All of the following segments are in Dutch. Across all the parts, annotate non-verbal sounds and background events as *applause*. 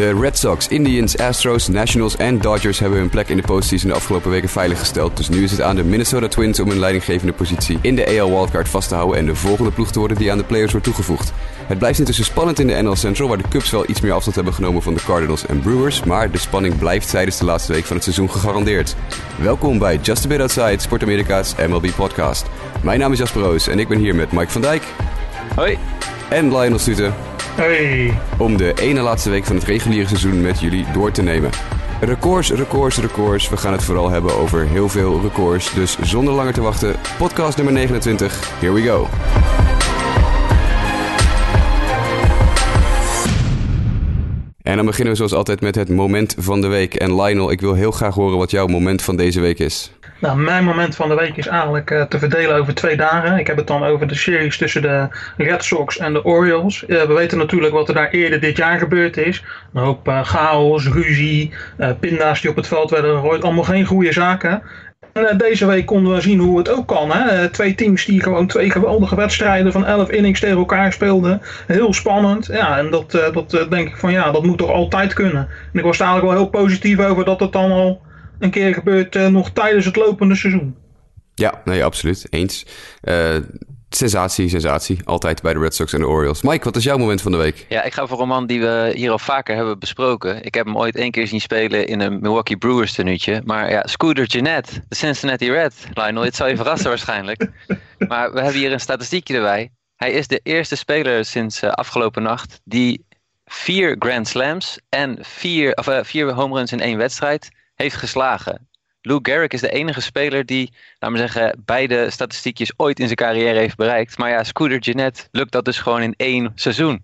De Red Sox, Indians, Astros, Nationals en Dodgers hebben hun plek in de postseason de afgelopen weken veiliggesteld. Dus nu is het aan de Minnesota Twins om hun leidinggevende positie in de AL Wildcard vast te houden en de volgende ploeg te worden die aan de players wordt toegevoegd. Het blijft intussen spannend in de NL Central, waar de Cubs wel iets meer afstand hebben genomen van de Cardinals en Brewers, maar de spanning blijft tijdens de laatste week van het seizoen gegarandeerd. Welkom bij Just a Bit Outside, Sport Amerika's MLB podcast. Mijn naam is Jasper Roos en ik ben hier met Mike van Dijk. Hoi. En Lionel Stuten. Hey. Om de ene laatste week van het reguliere seizoen met jullie door te nemen. Records, records, records. We gaan het vooral hebben over heel veel records. Dus zonder langer te wachten, podcast nummer 29. Here we go. En dan beginnen we zoals altijd met het moment van de week. En Lionel, ik wil heel graag horen wat jouw moment van deze week is. Nou, mijn moment van de week is eigenlijk uh, te verdelen over twee dagen. Ik heb het dan over de series tussen de Red Sox en de Orioles. Uh, we weten natuurlijk wat er daar eerder dit jaar gebeurd is. Een hoop uh, chaos, ruzie, pinda's die op het veld werden gegooid. Allemaal geen goede zaken. En deze week konden we zien hoe het ook kan. Hè? Twee teams die gewoon twee geweldige wedstrijden van 11 innings tegen elkaar speelden. Heel spannend. Ja, en dat, dat denk ik van ja, dat moet toch altijd kunnen. En ik was er eigenlijk wel heel positief over dat het dan al een keer gebeurt nog tijdens het lopende seizoen. Ja, nee, absoluut. Eens. Sensatie, sensatie. Altijd bij de Red Sox en de Orioles. Mike, wat is jouw moment van de week? Ja, ik ga voor een man die we hier al vaker hebben besproken. Ik heb hem ooit één keer zien spelen in een Milwaukee Brewers tenuutje. Maar ja, Scooter Jeanette, de Cincinnati Red. Lionel, dit zal je verrassen waarschijnlijk. Maar we hebben hier een statistiekje erbij. Hij is de eerste speler sinds uh, afgelopen nacht die vier Grand Slams en vier, of, uh, vier home runs in één wedstrijd heeft geslagen. Lou Gehrig is de enige speler die, laten we zeggen, beide statistiekjes ooit in zijn carrière heeft bereikt. Maar ja, Scooter Jeanette lukt dat dus gewoon in één seizoen.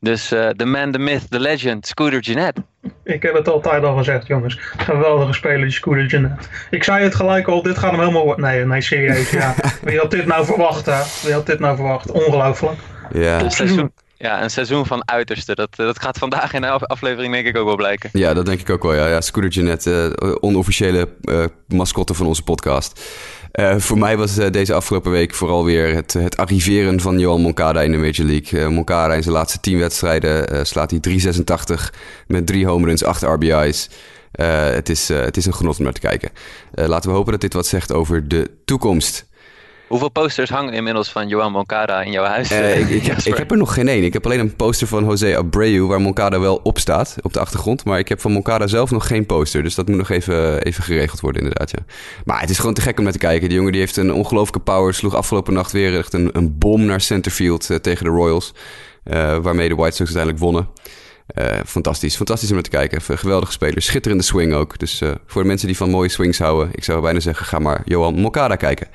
Dus de uh, man, the myth, the legend, Scooter Jeanette. Ik heb het altijd al gezegd, jongens. Geweldige speler, die Scooter Jeanette. Ik zei het gelijk al, dit gaat hem helemaal worden. Nee, nee, serieus. Ja. *laughs* Wie had dit nou verwacht, hè? Wie had dit nou verwacht? Ongelooflijk. Ja. Seizoen, ja, een seizoen van uiterste. Dat, dat gaat vandaag in de aflevering denk ik ook wel blijken. Ja, dat denk ik ook wel. Ja, ja Jeanette, uh, onofficiële uh, mascotte van onze podcast. Voor mij was deze afgelopen week vooral weer het, het arriveren van Johan Moncada in de Major League. Moncada in zijn laatste tien wedstrijden slaat hij 386 met drie home runs, acht RBI's. het, is, het is een genot om naar te kijken. laten we hopen dat dit wat zegt over de toekomst. Hoeveel posters hangen inmiddels van Johan Moncada in jouw huis? Uh, ik, ik, *laughs* ik, heb er nog geen één. Ik heb alleen een poster van José Abreu waar Moncada wel op staat op de achtergrond. Maar ik heb van Moncada zelf nog geen poster. Dus dat moet nog even, even geregeld worden inderdaad. Ja. Maar het is gewoon te gek om naar te kijken. Die jongen die heeft een ongelooflijke power. Sloeg afgelopen nacht weer echt een, een bom naar centerfield uh, tegen de Royals. Uh, waarmee de White Sox uiteindelijk wonnen. Uh, fantastisch. Fantastisch om naar te kijken. Geweldige speler. Schitterende swing ook. Dus uh, voor de mensen die van mooie swings houden, ik zou bijna zeggen, ga maar Johan Moncada kijken.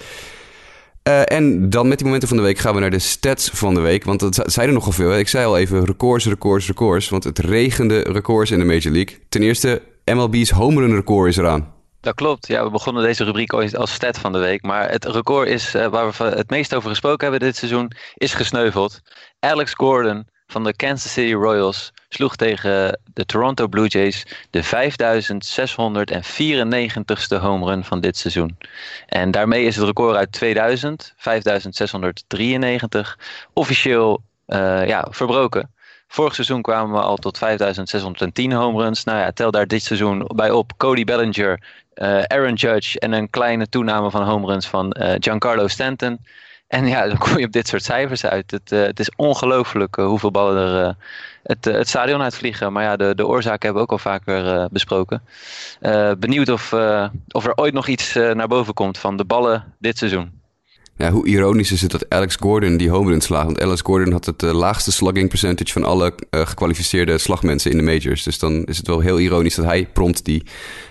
Uh, en dan met die momenten van de week gaan we naar de stats van de week. Want dat zijn er nogal veel. Hè? Ik zei al even records, records, records. Want het regende records in de Major League. Ten eerste, MLB's home run record is eraan. Dat klopt. Ja, we begonnen deze rubriek ooit als stat van de week. Maar het record is, uh, waar we het meest over gesproken hebben dit seizoen, is gesneuveld. Alex Gordon van de Kansas City Royals sloeg tegen de Toronto Blue Jays de 5694ste home run van dit seizoen. En daarmee is het record uit 2000, 5693, officieel uh, ja, verbroken. Vorig seizoen kwamen we al tot 5610 home runs. Nou ja, tel daar dit seizoen bij op. Cody Bellinger, uh, Aaron Judge en een kleine toename van home runs van uh, Giancarlo Stanton. En ja, dan kom je op dit soort cijfers uit. Het, uh, het is ongelooflijk uh, hoeveel ballen er uh, het, het stadion uitvliegen. Maar ja, de, de oorzaken hebben we ook al vaker besproken. benieuwd of, of er ooit nog iets naar boven komt van de ballen dit seizoen. Ja, hoe ironisch is het dat Alex Gordon die home run slaagt? Want Alex Gordon had het laagste slugging percentage van alle gekwalificeerde slagmensen in de majors. Dus dan is het wel heel ironisch dat hij prompt die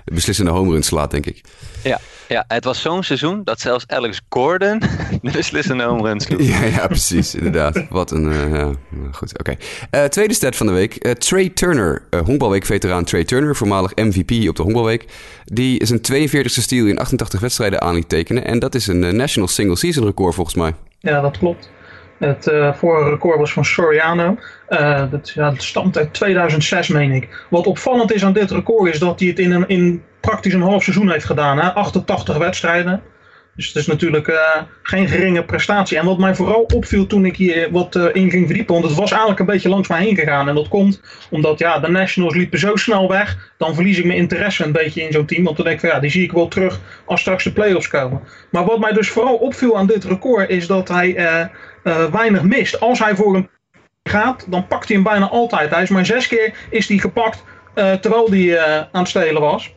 beslissende home run slaat, denk ik. Ja, ja, het was zo'n seizoen dat zelfs Alex Gordon *laughs* de beslissende home run sloeg. Ja, ja, precies, inderdaad. Wat een, uh, ja, goed, oké. Okay. Uh, tweede stat van de week. Uh, Trey Turner, honkbalweek-veteraan Trey Turner, voormalig MVP op de honkbalweek. Die is een 42e steal in 88 wedstrijden aan liet tekenen. En dat is een national single season record volgens mij. Ja, dat klopt. Het uh, vorige record was van Soriano. Uh, dat, ja, dat stamt uit 2006, meen ik. Wat opvallend is aan dit record is dat hij het in, een, in praktisch een half seizoen heeft gedaan. Hè? 88 wedstrijden. Dus het is natuurlijk uh, geen geringe prestatie. En wat mij vooral opviel toen ik hier wat uh, in ging verdiepen, want het was eigenlijk een beetje langs mij heen gegaan. En dat komt omdat ja, de Nationals liepen zo snel weg, dan verlies ik mijn interesse een beetje in zo'n team. Want dan denk ik van ja, die zie ik wel terug als straks de playoffs komen. Maar wat mij dus vooral opviel aan dit record is dat hij uh, weinig mist. Als hij voor een gaat, dan pakt hij hem bijna altijd. Hij is maar zes keer is hij gepakt terwijl hij aan het stelen was.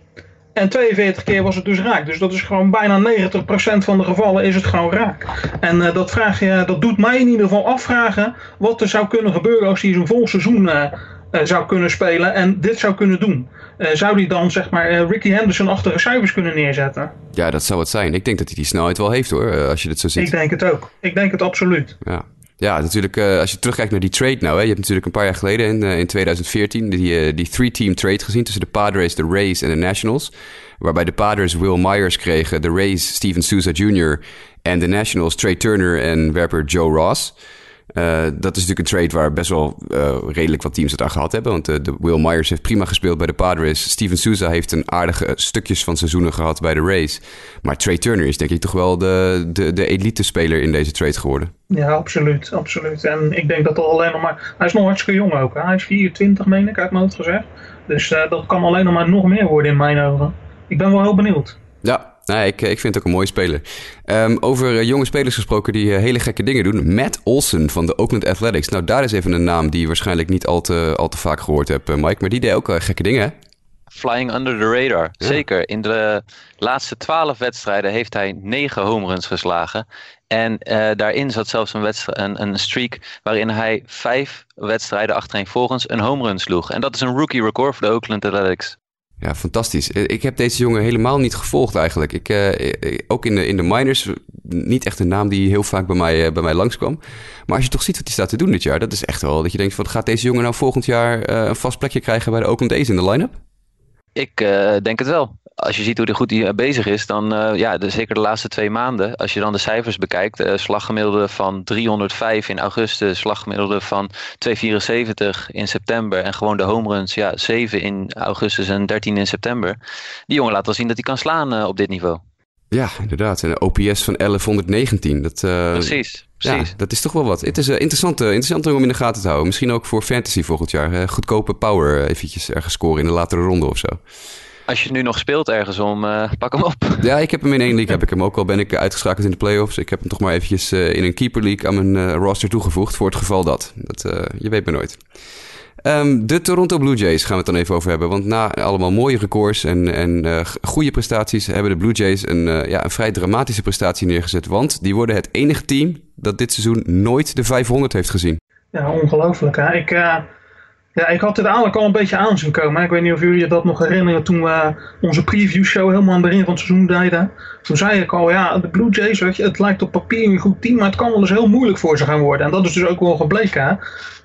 En 42 keer was het dus raak. Dus dat is gewoon bijna 90% van de gevallen is het gewoon raak. En uh, dat, vraag je, dat doet mij in ieder geval afvragen wat er zou kunnen gebeuren als hij zo'n vol seizoen uh, uh, zou kunnen spelen en dit zou kunnen doen. zou hij dan zeg maar Ricky Henderson achtige cijfers kunnen neerzetten? Ja, dat zou het zijn. Ik denk dat hij die snelheid wel heeft hoor, als je dit zo ziet. Ik denk het ook. Ik denk het absoluut. Ja. Ja, natuurlijk, uh, als je terugkijkt naar die trade nou. Hè, je hebt natuurlijk een paar jaar geleden in, uh, in 2014 die, uh, die three-team trade gezien tussen de Padres, de Rays en de Nationals. Waarbij de Padres Will Myers kregen, de Rays Steven Souza Jr. en de Nationals Trey Turner en werper Joe Ross. Uh, dat is natuurlijk een trade waar best wel uh, redelijk wat teams het aan gehad hebben. Want uh, de Will Myers heeft prima gespeeld bij de Padres. Steven Souza heeft een aardige stukjes van seizoenen gehad bij de Rays. Maar Trey Turner is denk ik toch wel de, de, de elite speler in deze trade geworden. Ja, absoluut, absoluut. En ik denk dat al alleen nog maar... Hij is nog hartstikke jong ook. Hè? Hij is 24, meen ik, uit mijn hoofd gezegd. Dus dat kan alleen nog maar nog meer worden in mijn ogen. Ik ben wel heel benieuwd. Ja, nou, ik, ik vind het ook een mooie speler. Um, over uh, jonge spelers gesproken die uh, hele gekke dingen doen. Matt Olsen van de Oakland Athletics. Nou, daar is even een naam die je waarschijnlijk niet al te, al te vaak gehoord hebt, Mike. Maar die deed ook gekke dingen, hè? Flying under the radar. Ja. Zeker. In de laatste twaalf wedstrijden heeft hij negen home runs geslagen. En daarin zat zelfs een, een, een streak waarin hij vijf wedstrijden achtereenvolgens een home run sloeg. En dat is een rookie record voor de Oakland Athletics. Ja, fantastisch. Ik heb deze jongen helemaal niet gevolgd eigenlijk. Ik, uh, ook in de, in de minors, niet echt een naam die heel vaak bij mij, bij mij langskwam. Maar als je toch ziet wat hij staat te doen dit jaar, dat is echt wel dat je denkt van gaat deze jongen nou volgend jaar een vast plekje krijgen bij de Oakland A's in de line-up? Ik denk het wel als je ziet hoe goed hij bezig is, dan uh, ja, de, zeker de laatste twee maanden. Als je dan de cijfers bekijkt, uh, slaggemiddelde van 305 in augustus, slaggemiddelde van 274 in september en gewoon de home runs, ja, 7 in augustus en 13 in september. Die jongen laat wel zien dat hij kan slaan uh, op dit niveau. Ja, inderdaad. En een OPS van 1119. Dat, precies, precies. Ja, dat is toch wel wat. Het is uh, interessant, uh, interessant om in de gaten te houden. Misschien ook voor fantasy volgend jaar. Goedkope power eventjes ergens scoren in de latere ronde of zo. Als je nu nog speelt ergens om, uh, pak hem op. *laughs* Ja, ik heb hem in één league. Heb ik hem ook al ben ik uitgeschakeld in de playoffs. Ik heb hem toch maar eventjes uh, in een keeper league aan mijn uh, roster toegevoegd. Voor het geval dat. dat je weet maar nooit. Um, de Toronto Blue Jays gaan we het dan even over hebben. Want na allemaal mooie records en, en goede prestaties... hebben de Blue Jays een, ja, een vrij dramatische prestatie neergezet. Want die worden het enige team dat dit seizoen nooit de 500 heeft gezien. Ja, ongelooflijk hè. Ik ja, ik had het eigenlijk al een beetje aan zien komen. Ik weet niet of jullie dat nog herinneren toen we onze preview show helemaal aan het begin van het seizoen deden. Toen zei ik al, ja, de Blue Jays, weet je, het lijkt op papier een goed team, maar het kan wel eens heel moeilijk voor ze gaan worden. En dat is dus ook wel gebleken. Hè?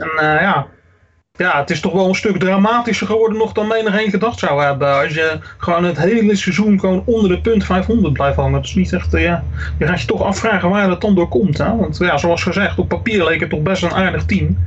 En uh, ja, ja, het is toch wel een stuk dramatischer geworden nog dan menigeen gedacht zou hebben. Als je gewoon het hele seizoen gewoon onder de punt 500 blijft hangen. Dat is niet echt, uh, ja, je gaat je toch afvragen waar dat dan door komt. Hè? Want ja, zoals gezegd, op papier leek het toch best een aardig team.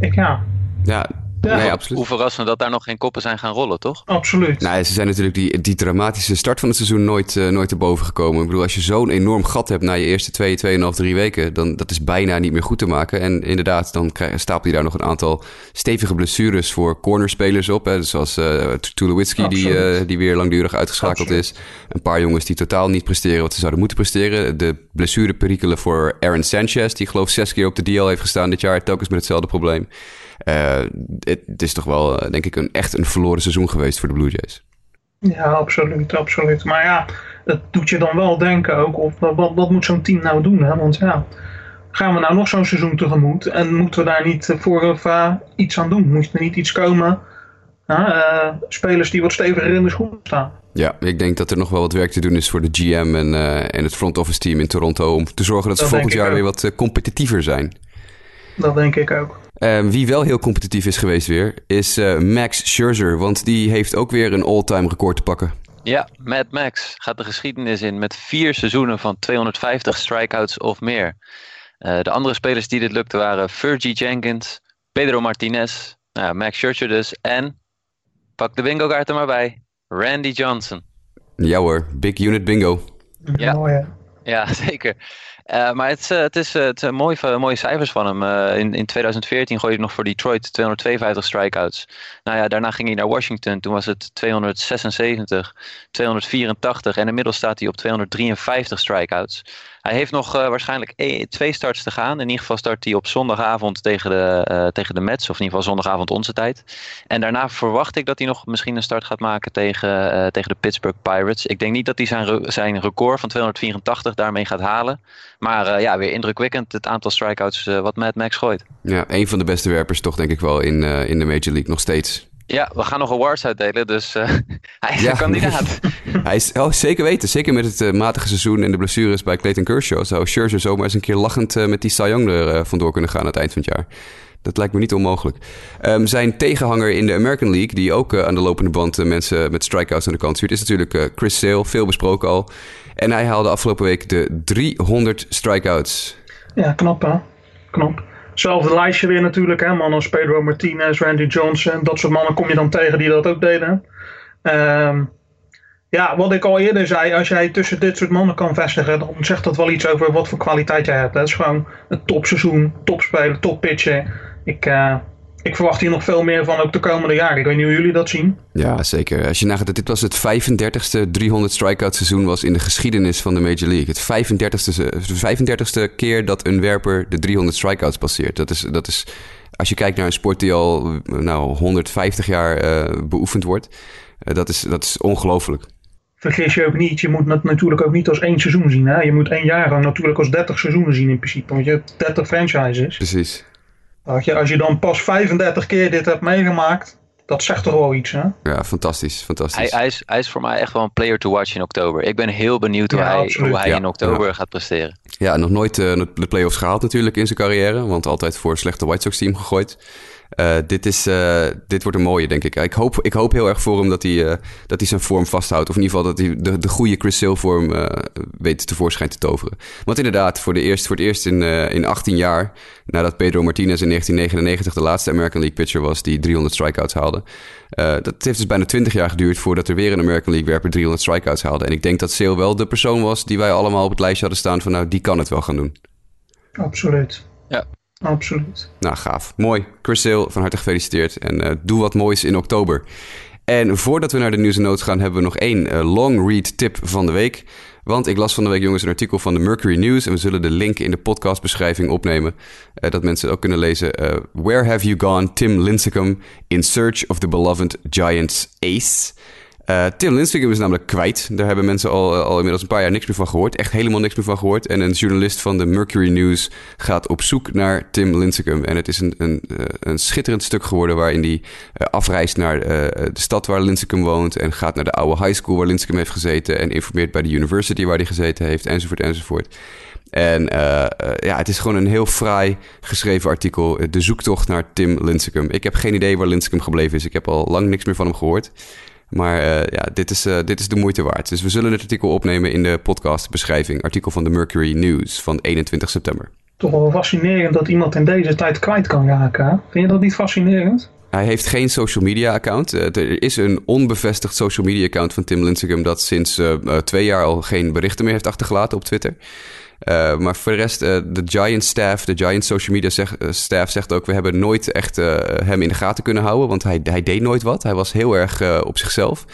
Ik ja, ja, ja, nee, absoluut. Hoe verrassend dat daar nog geen koppen zijn gaan rollen, toch? Absoluut. Nou, ze zijn natuurlijk die, die dramatische start van het seizoen nooit, uh, nooit erboven gekomen. Ik bedoel, als je zo'n enorm gat hebt na je eerste twee, tweeënhalf, drie weken, dan dat is bijna niet meer goed te maken. En inderdaad, dan krijg, stapel je daar nog een aantal stevige blessures voor cornerspelers op. Hè, zoals uh, Tulowitzki, die, uh, die weer langdurig uitgeschakeld absoluut. is. Een paar jongens die totaal niet presteren wat ze zouden moeten presteren. De blessureperikelen voor Aaron Sanchez, die geloof zes keer op de DL heeft gestaan dit jaar, telkens met hetzelfde probleem. Uh, het, het, is toch wel, denk ik, een, echt een verloren seizoen geweest voor de Blue Jays. Ja, absoluut, absoluut. Maar ja, het doet je dan wel denken ook op wat, wat moet zo'n team nou doen? Hè? Want ja, gaan we nou nog zo'n seizoen tegemoet en moeten we daar niet voor of uh, iets aan doen? Moet er niet iets komen? Uh, spelers die wat steviger in de schoen staan. Ja, ik denk dat er nog wel wat werk te doen is voor de GM en, en het front office team in Toronto om te zorgen dat, dat ze volgend jaar weer wat competitiever zijn. Dat denk ik ook. Uh, wie wel heel competitief is geweest weer, is uh, Max Scherzer. Want die heeft ook weer een all-time record te pakken. Ja, Mad Max gaat de geschiedenis in met vier seizoenen van 250 strikeouts of meer. Uh, de andere spelers die dit lukte waren Fergie Jenkins, Pedro Martinez, nou, Max Scherzer dus. En, pak de bingo kaart er maar bij, Randy Johnson. Ja hoor, big unit bingo. Ja. Ja, *laughs* zeker. Uh, maar het, uh, het is, uh, het mooie, mooie cijfers van hem. in, in 2014 gooide hij nog voor Detroit 252 strikeouts. Nou ja, daarna ging hij naar Washington. Toen was het 276, 284 en inmiddels staat hij op 253 strikeouts. Hij heeft nog waarschijnlijk e twee starts te gaan. In ieder geval start hij op zondagavond tegen de, tegen de Mets. Of in ieder geval zondagavond onze tijd. En daarna verwacht ik dat hij nog misschien een start gaat maken tegen, tegen de Pittsburgh Pirates. Ik denk niet dat hij zijn, zijn record van 284 daarmee gaat halen. Maar uh, ja, weer indrukwekkend het aantal strikeouts uh, wat Mad Max gooit. Ja, een van de beste werpers toch denk ik wel in, uh, in de Major League nog steeds. Ja, we gaan nog awards uitdelen, dus *laughs* hij is ja. een kandidaat. *laughs* *laughs* hij is, oh, zeker weten. Zeker met het matige seizoen en de blessures bij Clayton Kershaw... zou Scherzer zomaar eens een keer lachend met die Cy Young er vandoor kunnen gaan aan het eind van het jaar. Dat lijkt me niet onmogelijk. Um, zijn tegenhanger in de American League, die ook uh, aan de lopende band uh, mensen met strikeouts aan de kant stuurt, is natuurlijk uh, Chris Sale. Veel besproken al. En hij haalde afgelopen week de 300 strikeouts. Ja, knap hè. Knap. Hetzelfde lijstje weer natuurlijk. Hè? Mannen als Pedro Martinez, Randy Johnson. Dat soort mannen kom je dan tegen die dat ook deden. Um, ja, wat ik al eerder zei. Als jij tussen dit soort mannen kan vestigen. Dan zegt dat wel iets over wat voor kwaliteit jij hebt. Het is gewoon een topseizoen. Topspeler, toppitcher. Ik... Uh, ik verwacht hier nog veel meer van ook de komende jaren. Ik weet niet hoe jullie dat zien. Ja, zeker. Als je nagaat dat dit was het 35ste 300 strikeout seizoen was in de geschiedenis van de Major League. Het 35ste, 35ste keer dat een werper de 300 strikeouts passeert. Dat is, dat is, als je kijkt naar een sport die al nou, 150 jaar uh, beoefend wordt, uh, dat, is, dat is ongelooflijk. Vergis je ook niet, je moet het natuurlijk ook niet als één seizoen zien. Hè? Je moet één jaar natuurlijk als 30 seizoenen zien in principe. Want je hebt 30 franchises. Precies. Als je, als je dan pas 35 keer dit hebt meegemaakt, dat zegt toch wel iets, hè? Ja, fantastisch, fantastisch. Hij, hij, is, hij is voor mij echt wel een player to watch in oktober. Ik ben heel benieuwd hoe hij, hoe hij in oktober gaat presteren. Ja, nog nooit uh, de playoffs gehaald natuurlijk in zijn carrière, want altijd voor een slechte White Sox team gegooid. Uh, dit, is, uh, dit wordt een mooie, denk ik. Ik hoop, ik hoop heel erg voor hem dat hij, uh, dat hij zijn vorm vasthoudt. Of in ieder geval dat hij de, de goede Chris Sale vorm weet tevoorschijn te toveren. Want inderdaad, voor, de eerst, voor het eerst in, in 18 jaar... nadat Pedro Martinez in 1999 de laatste American League pitcher was... die 300 strikeouts haalde. dat heeft dus bijna 20 jaar geduurd voordat er weer een American League werper 300 strikeouts haalde. En ik denk dat Sale wel de persoon was die wij allemaal op het lijstje hadden staan... van nou, die kan het wel gaan doen. Absoluut. Ja, Absoluut. Nou, gaaf. Mooi. Chris Sale, van harte gefeliciteerd. En uh, doe wat moois in oktober. En voordat we naar de nieuws en notes gaan, hebben we nog één uh, long read tip van de week. Want ik las van de week, jongens, een artikel van de Mercury News. En we zullen de link in de podcastbeschrijving opnemen. Uh, dat mensen ook kunnen lezen. Where have you gone, Tim Lincecum, in search of the beloved Giants ace? Uh, Tim Lincecum is namelijk kwijt. Daar hebben mensen al, al inmiddels een paar jaar niks meer van gehoord. Echt helemaal niks meer van gehoord. En een journalist van de Mercury News gaat op zoek naar Tim Lincecum. En het is een, een, eh, een schitterend stuk geworden waarin hij afreist naar de stad waar Lincecum woont. En gaat naar de oude high school waar Lincecum heeft gezeten. En informeert bij de university waar hij gezeten heeft. Enzovoort, enzovoort. En uh, ja, het is gewoon een heel fraai geschreven artikel. De zoektocht naar Tim Lincecum. Ik heb geen idee waar Lincecum gebleven is. Ik heb al lang niks meer van hem gehoord. Maar uh, ja, dit is, uh, dit is de moeite waard. Dus we zullen het artikel opnemen in de podcastbeschrijving. Artikel van de Mercury News van 21 september. Toch wel fascinerend dat iemand in deze tijd kwijt kan raken. Vind je dat niet fascinerend? Hij heeft geen social media account. Uh, er is een onbevestigd social media account van Tim Lincecum... dat sinds twee jaar al geen berichten meer heeft achtergelaten op Twitter. Uh, maar voor de rest, uh, de Giant staff, de Giant social media zeg, uh, staff zegt ook... we hebben nooit echt hem in de gaten kunnen houden... want hij, hij deed nooit wat. Hij was heel erg op zichzelf.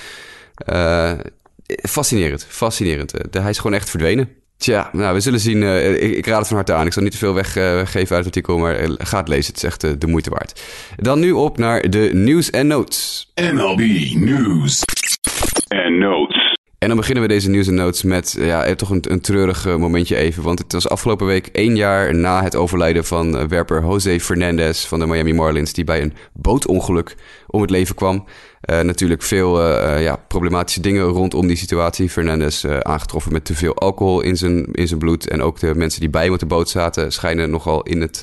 fascinerend, fascinerend. hij is gewoon echt verdwenen. Tja, nou, we zullen zien. Ik, ik, raad het van harte aan. Ik zal niet te veel weggeven uit het artikel, maar ga het lezen. Het is echt de moeite waard. Dan nu op naar de news en notes. MLB News. En dan beginnen we deze en notes met ja, toch een, een treurig momentje even. Want het was afgelopen week één jaar na het overlijden van werper Jose Fernandez van de Miami Marlins. Die bij een bootongeluk om het leven kwam. Uh, natuurlijk veel uh, ja, problematische dingen rondom die situatie. Fernandez aangetroffen met te veel alcohol in zijn, in zijn bloed. En ook de mensen die bij hem op de boot zaten... schijnen nogal in het,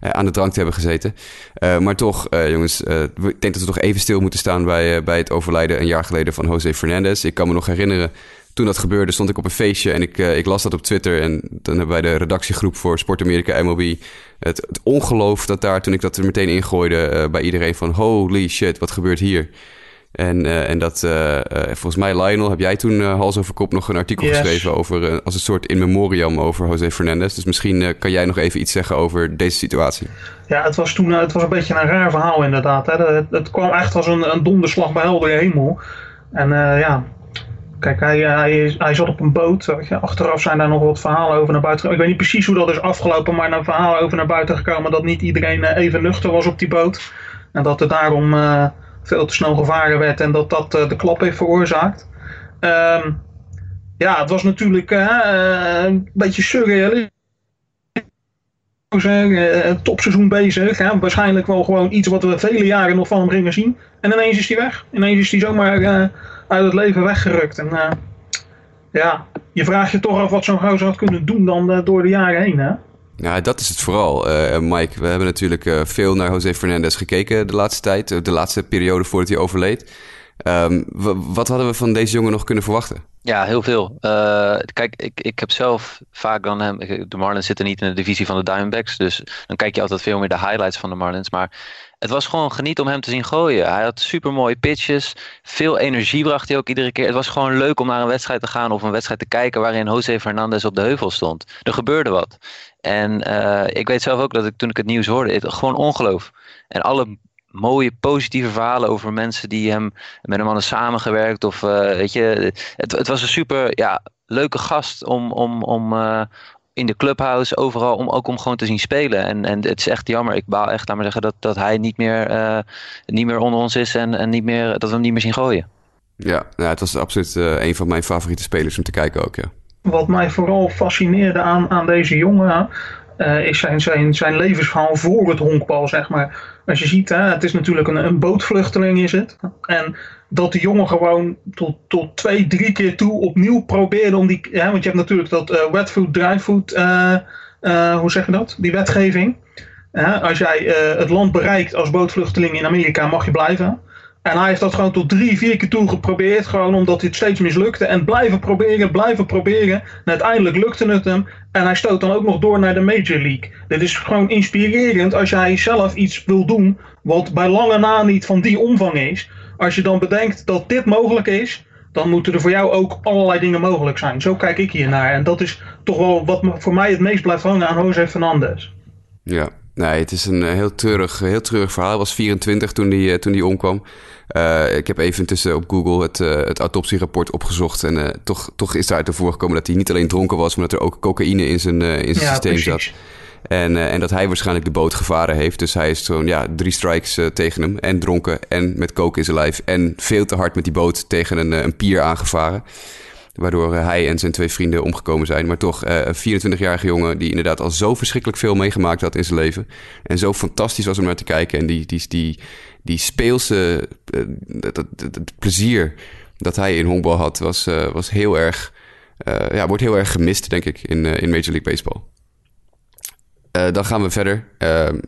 aan de drank te hebben gezeten. maar toch, jongens, ik denk dat we toch even stil moeten staan... Bij, bij het overlijden een jaar geleden van Jose Fernandez. Ik kan me nog herinneren toen dat gebeurde, stond ik op een feestje en ik, uh, ik las dat op Twitter. En dan hebben wij de redactiegroep voor Sport Amerika MLB. Het, het ongeloof dat daar, toen ik dat er meteen ingooide uh, bij iedereen van... holy shit, wat gebeurt hier? En, uh, en dat, volgens mij, Lionel, heb jij toen hals over kop nog een artikel yes. geschreven over, als een soort in memoriam over José Fernandez. Dus misschien kan jij nog even iets zeggen over deze situatie. Ja, het was toen het was een beetje een raar verhaal inderdaad. Hè. Het, het kwam echt als een, een donderslag bij heldere hemel. En ja, Kijk, hij, hij, zat op een boot. Achteraf zijn daar nog wat verhalen over naar buiten gekomen. Ik weet niet precies hoe dat is afgelopen, maar een verhaal over naar buiten gekomen dat niet iedereen even nuchter was op die boot. En dat er daarom uh, veel te snel gevaren werd en dat dat de klap heeft veroorzaakt. Um, ja, het was natuurlijk een beetje surrealistisch. Topseizoen bezig. Hè? Waarschijnlijk wel gewoon iets wat we vele jaren nog van hem gingen zien. En ineens is hij weg. Ineens is hij zomaar uit het leven weggerukt. En ja, je vraagt je toch af wat zo'n gozer had kunnen doen dan door de jaren heen, hè? Ja, dat is het vooral, Mike. We hebben natuurlijk veel naar José Fernandez gekeken de laatste tijd. De laatste periode voordat hij overleed. Um, wat hadden we van deze jongen nog kunnen verwachten? Ja, heel veel. kijk, ik, ik heb zelf vaak dan hem. De Marlins zitten niet in de divisie van de Diamondbacks. Dus dan kijk je altijd veel meer de highlights van de Marlins. Maar het was gewoon geniet om hem te zien gooien. Hij had super mooie pitches. Veel energie bracht hij ook iedere keer. Het was gewoon leuk om naar een wedstrijd te gaan of een wedstrijd te kijken waarin José Fernandez op de heuvel stond. Er gebeurde wat. En uh, ik weet zelf ook dat ik toen ik het nieuws hoorde, het, gewoon ongeloof. En alle mooie positieve verhalen over mensen die hem met hem hadden samengewerkt. Of uh, weet je, het, het was een super ja, leuke gast om, om, om, uh, in de clubhouse, overal, om, ook om gewoon te zien spelen. En, en het is echt jammer, ik baal echt, laat maar zeggen, dat, dat hij niet meer, uh, niet meer onder ons is en, en niet meer, dat we hem niet meer zien gooien. Ja, nou, het was absoluut uh, een van mijn favoriete spelers om te kijken ook, ja. Wat mij vooral fascineerde aan, aan deze jongen uh, is zijn, zijn, zijn levensverhaal voor het honkbal, zeg maar. Als je ziet, hè, het is natuurlijk een, een bootvluchteling is het. En dat de jongen gewoon tot, tot twee, drie keer toe opnieuw probeerde om die. Ja, want je hebt natuurlijk dat uh, wet food, dry food, hoe zeg je dat? Die wetgeving. als jij het land bereikt als bootvluchteling in Amerika, mag je blijven. En hij heeft dat gewoon tot drie, vier keer toe geprobeerd. Gewoon omdat dit steeds mislukte. En blijven proberen, blijven proberen. En uiteindelijk lukte het hem. En hij stoot dan ook nog door naar de Major League. Dit is gewoon inspirerend als jij zelf iets wil doen. Wat bij lange na niet van die omvang is. Als je dan bedenkt dat dit mogelijk is. Dan moeten er voor jou ook allerlei dingen mogelijk zijn. Zo kijk ik hier naar. En dat is toch wel wat voor mij het meest blijft hangen aan Jose Fernandez. Ja, Nee, het is een heel treurig, heel treurig verhaal. Hij was 24 toen hij, toen die omkwam. Uh, ik heb even intussen op Google het, uh, het autopsierapport opgezocht. En uh, toch, toch is uit ervoor gekomen dat hij niet alleen dronken was, maar dat er ook cocaïne in zijn, in zijn ja, systeem precies. zat. En, en dat hij waarschijnlijk de boot gevaren heeft. Dus hij is gewoon ja, drie strikes tegen hem. En dronken en met coke in zijn lijf. En veel te hard met die boot tegen een, een pier aangevaren. Waardoor hij en zijn twee vrienden omgekomen zijn. Maar toch een 24-jarige jongen die inderdaad al zo verschrikkelijk veel meegemaakt had in zijn leven. En zo fantastisch was om naar te kijken. En die, die, die, die speelse uh, dat, plezier dat hij in honkbal had, was, uh, was heel erg, uh, ja, wordt heel erg gemist, denk ik, in, in Major League Baseball. dan gaan we verder. Ehm,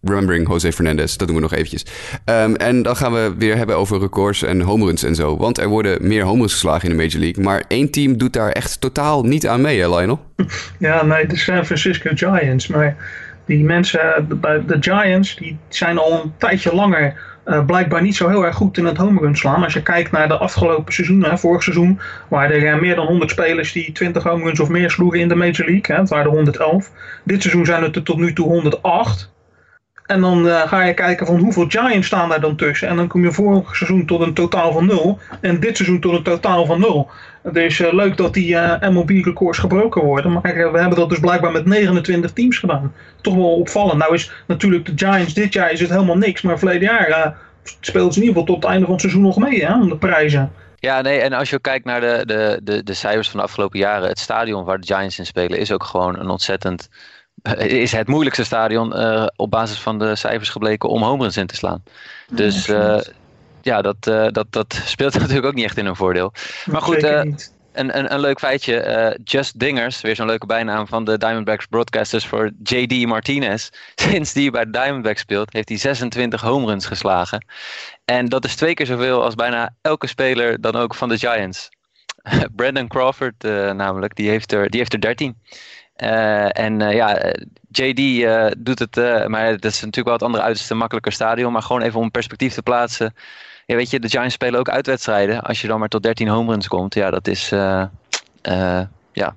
remembering Jose Fernandez, dat doen we nog eventjes. Um, en dan gaan we weer hebben over records en homeruns en zo. Want er worden meer homeruns geslagen in de Major League. Maar één team doet daar echt totaal niet aan mee, hè Lionel? *laughs* Ja, nee, de San Francisco Giants. Maar die mensen bij de Giants, die zijn al een tijdje langer uh, blijkbaar niet zo heel erg goed in het home run slaan. Als je kijkt naar de afgelopen seizoenen, vorig seizoen waren er meer dan 100 spelers die 20 home runs of meer sloegen in de Major League. Hè, het waren er 111. Dit seizoen zijn het er tot nu toe 108. En dan uh, ga je kijken van hoeveel Giants staan daar dan tussen. En dan kom je vorig seizoen tot een totaal van 0. En dit seizoen tot een totaal van 0. Het is uh, leuk dat die uh, MLB-records gebroken worden. Maar we hebben dat dus blijkbaar met 29 teams gedaan. Toch wel opvallend. Nou is natuurlijk de Giants dit jaar is het helemaal niks. Maar verleden jaar speelden ze in ieder geval tot het einde van het seizoen nog mee hè, om de prijzen. Ja, nee, en als je kijkt naar de, de, de, de cijfers van de afgelopen jaren. Het stadion waar de Giants in spelen is ook gewoon een ontzettend is het moeilijkste stadion uh, op basis van de cijfers gebleken om homeruns in te slaan. Dus ja, dat, uh, dat, dat *laughs* speelt *laughs* natuurlijk ook niet echt in een voordeel. Maar goed, een, een, een leuk feitje. Just Dingers, weer zo'n leuke bijnaam van de Diamondbacks broadcasters voor JD Martinez. *laughs* Sinds die bij de Diamondbacks speelt, heeft hij 26 homeruns geslagen. En dat is twee keer zoveel als bijna elke speler dan ook van de Giants. Brandon Crawford namelijk, die heeft, er, die heeft er 13. Uh, en uh, ja, JD uh, doet het, maar dat is natuurlijk wel het andere uiterste makkelijker stadion. Maar gewoon even om perspectief te plaatsen. Ja, weet je, de Giants spelen ook uitwedstrijden. Als je dan maar tot 13 home runs komt, ja, dat is ja,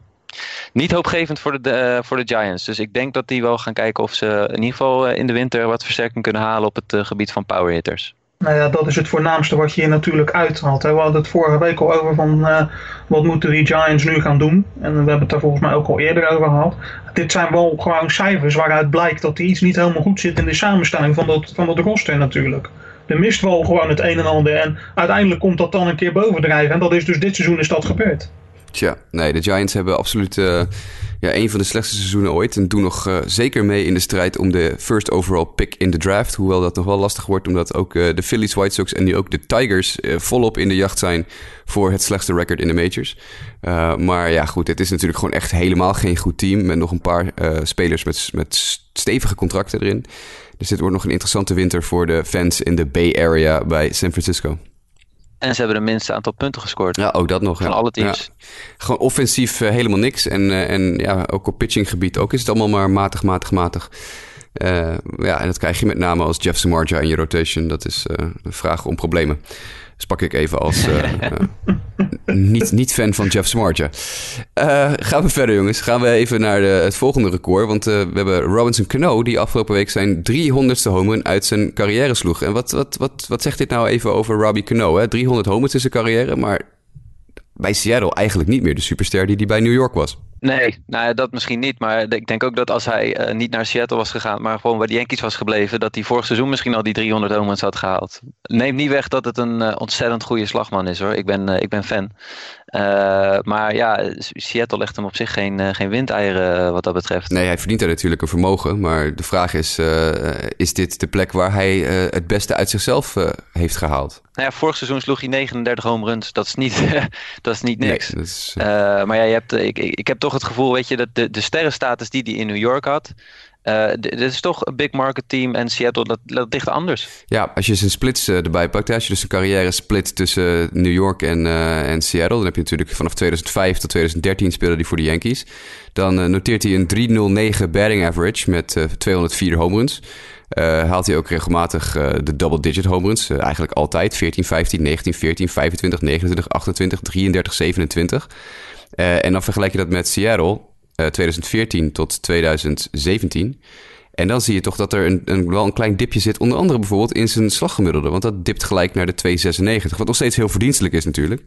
niet hoopgevend voor de, voor de Giants. Dus ik denk dat die wel gaan kijken of ze in ieder geval in de winter wat versterking kunnen halen op het gebied van power hitters. Nou ja, dat is het voornaamste wat je hier natuurlijk uithaalt. We hadden het vorige week al over van uh, wat moeten die Giants nu gaan doen. En we hebben het daar volgens mij ook al eerder over gehad. Dit zijn wel gewoon cijfers waaruit blijkt dat er iets niet helemaal goed zit in de samenstelling van dat, van dat roster natuurlijk. Er mist wel gewoon het een en ander en uiteindelijk komt dat dan een keer bovendrijven. En dat is dus dit seizoen is dat gebeurd. Tja, nee, de Giants hebben absoluut uh, ja, een van de slechtste seizoenen ooit. En doen nog uh, zeker mee in de strijd om de first overall pick in de draft. Hoewel dat nog wel lastig wordt, omdat ook uh, de Phillies, White Sox en nu ook de Tigers volop in de jacht zijn voor het slechtste record in de majors. maar ja, goed, het is natuurlijk gewoon echt helemaal geen goed team. Met nog een paar spelers met, met stevige contracten erin. Dus dit wordt nog een interessante winter voor de fans in de Bay Area bij San Francisco. En ze hebben de minste aantal punten gescoord. Ja, ook dat nog. Van ja. alle teams. Ja. Gewoon offensief uh, helemaal niks. En, uh, en ja, ook op pitchinggebied ook is het allemaal maar matig, matig, matig. Uh, ja, en dat krijg je met name als Jeff Samardzija in je rotation. Dat is een vraag om problemen. Dus pak ik even als *laughs* niet, niet fan van Jeff Samardzija. gaan we verder, jongens. Gaan we even naar de, het volgende record. Want we hebben Robinson Cano, die afgelopen week zijn 300ste home uit zijn carrière sloeg. En wat, wat, wat, wat zegt dit nou even over Robbie Cano? Hè? 300 home in zijn carrière, maar bij Seattle eigenlijk niet meer de superster die hij bij New York was. Nee, nou ja, dat misschien niet. Maar ik denk ook dat als hij uh, niet naar Seattle was gegaan, maar gewoon bij de Yankees was gebleven, dat hij vorig seizoen misschien al die 300 home had gehaald. Neem niet weg dat het een uh, ontzettend goede slagman is hoor. Ik ben, uh, ik ben fan. Maar ja, Seattle legt hem op zich geen, geen windeieren wat dat betreft. Nee, hij verdient daar natuurlijk een vermogen. Maar de vraag is, is dit de plek waar hij het beste uit zichzelf heeft gehaald? Nou ja, vorig seizoen sloeg hij 39 home runs. Dat is niet, *laughs* dat is niet niks. Nee, is, maar ja, je hebt, ik, ik, ik heb toch het gevoel, weet je, dat de, de sterrenstatus die hij in New York had. Uh, dit is toch een big market team en Seattle, dat, ligt anders. Ja, als je zijn splits uh, erbij pakt, als je dus een carrière split tussen New York en, uh, en Seattle, dan heb je natuurlijk vanaf 2005 tot 2013 speelde hij voor de Yankees. Dan noteert hij een 3,09 batting average met 204 home runs. haalt hij ook regelmatig de double-digit home runs. eigenlijk altijd 14, 15, 19, 14, 25, 29, 28, 33, 27. Uh, en dan vergelijk je dat met Seattle, 2014 tot 2017. En dan zie je toch dat er een, een, wel een klein dipje zit. Onder andere bijvoorbeeld in zijn slaggemiddelde. Want dat dipt gelijk naar de 2,96. Wat nog steeds heel verdienstelijk is natuurlijk.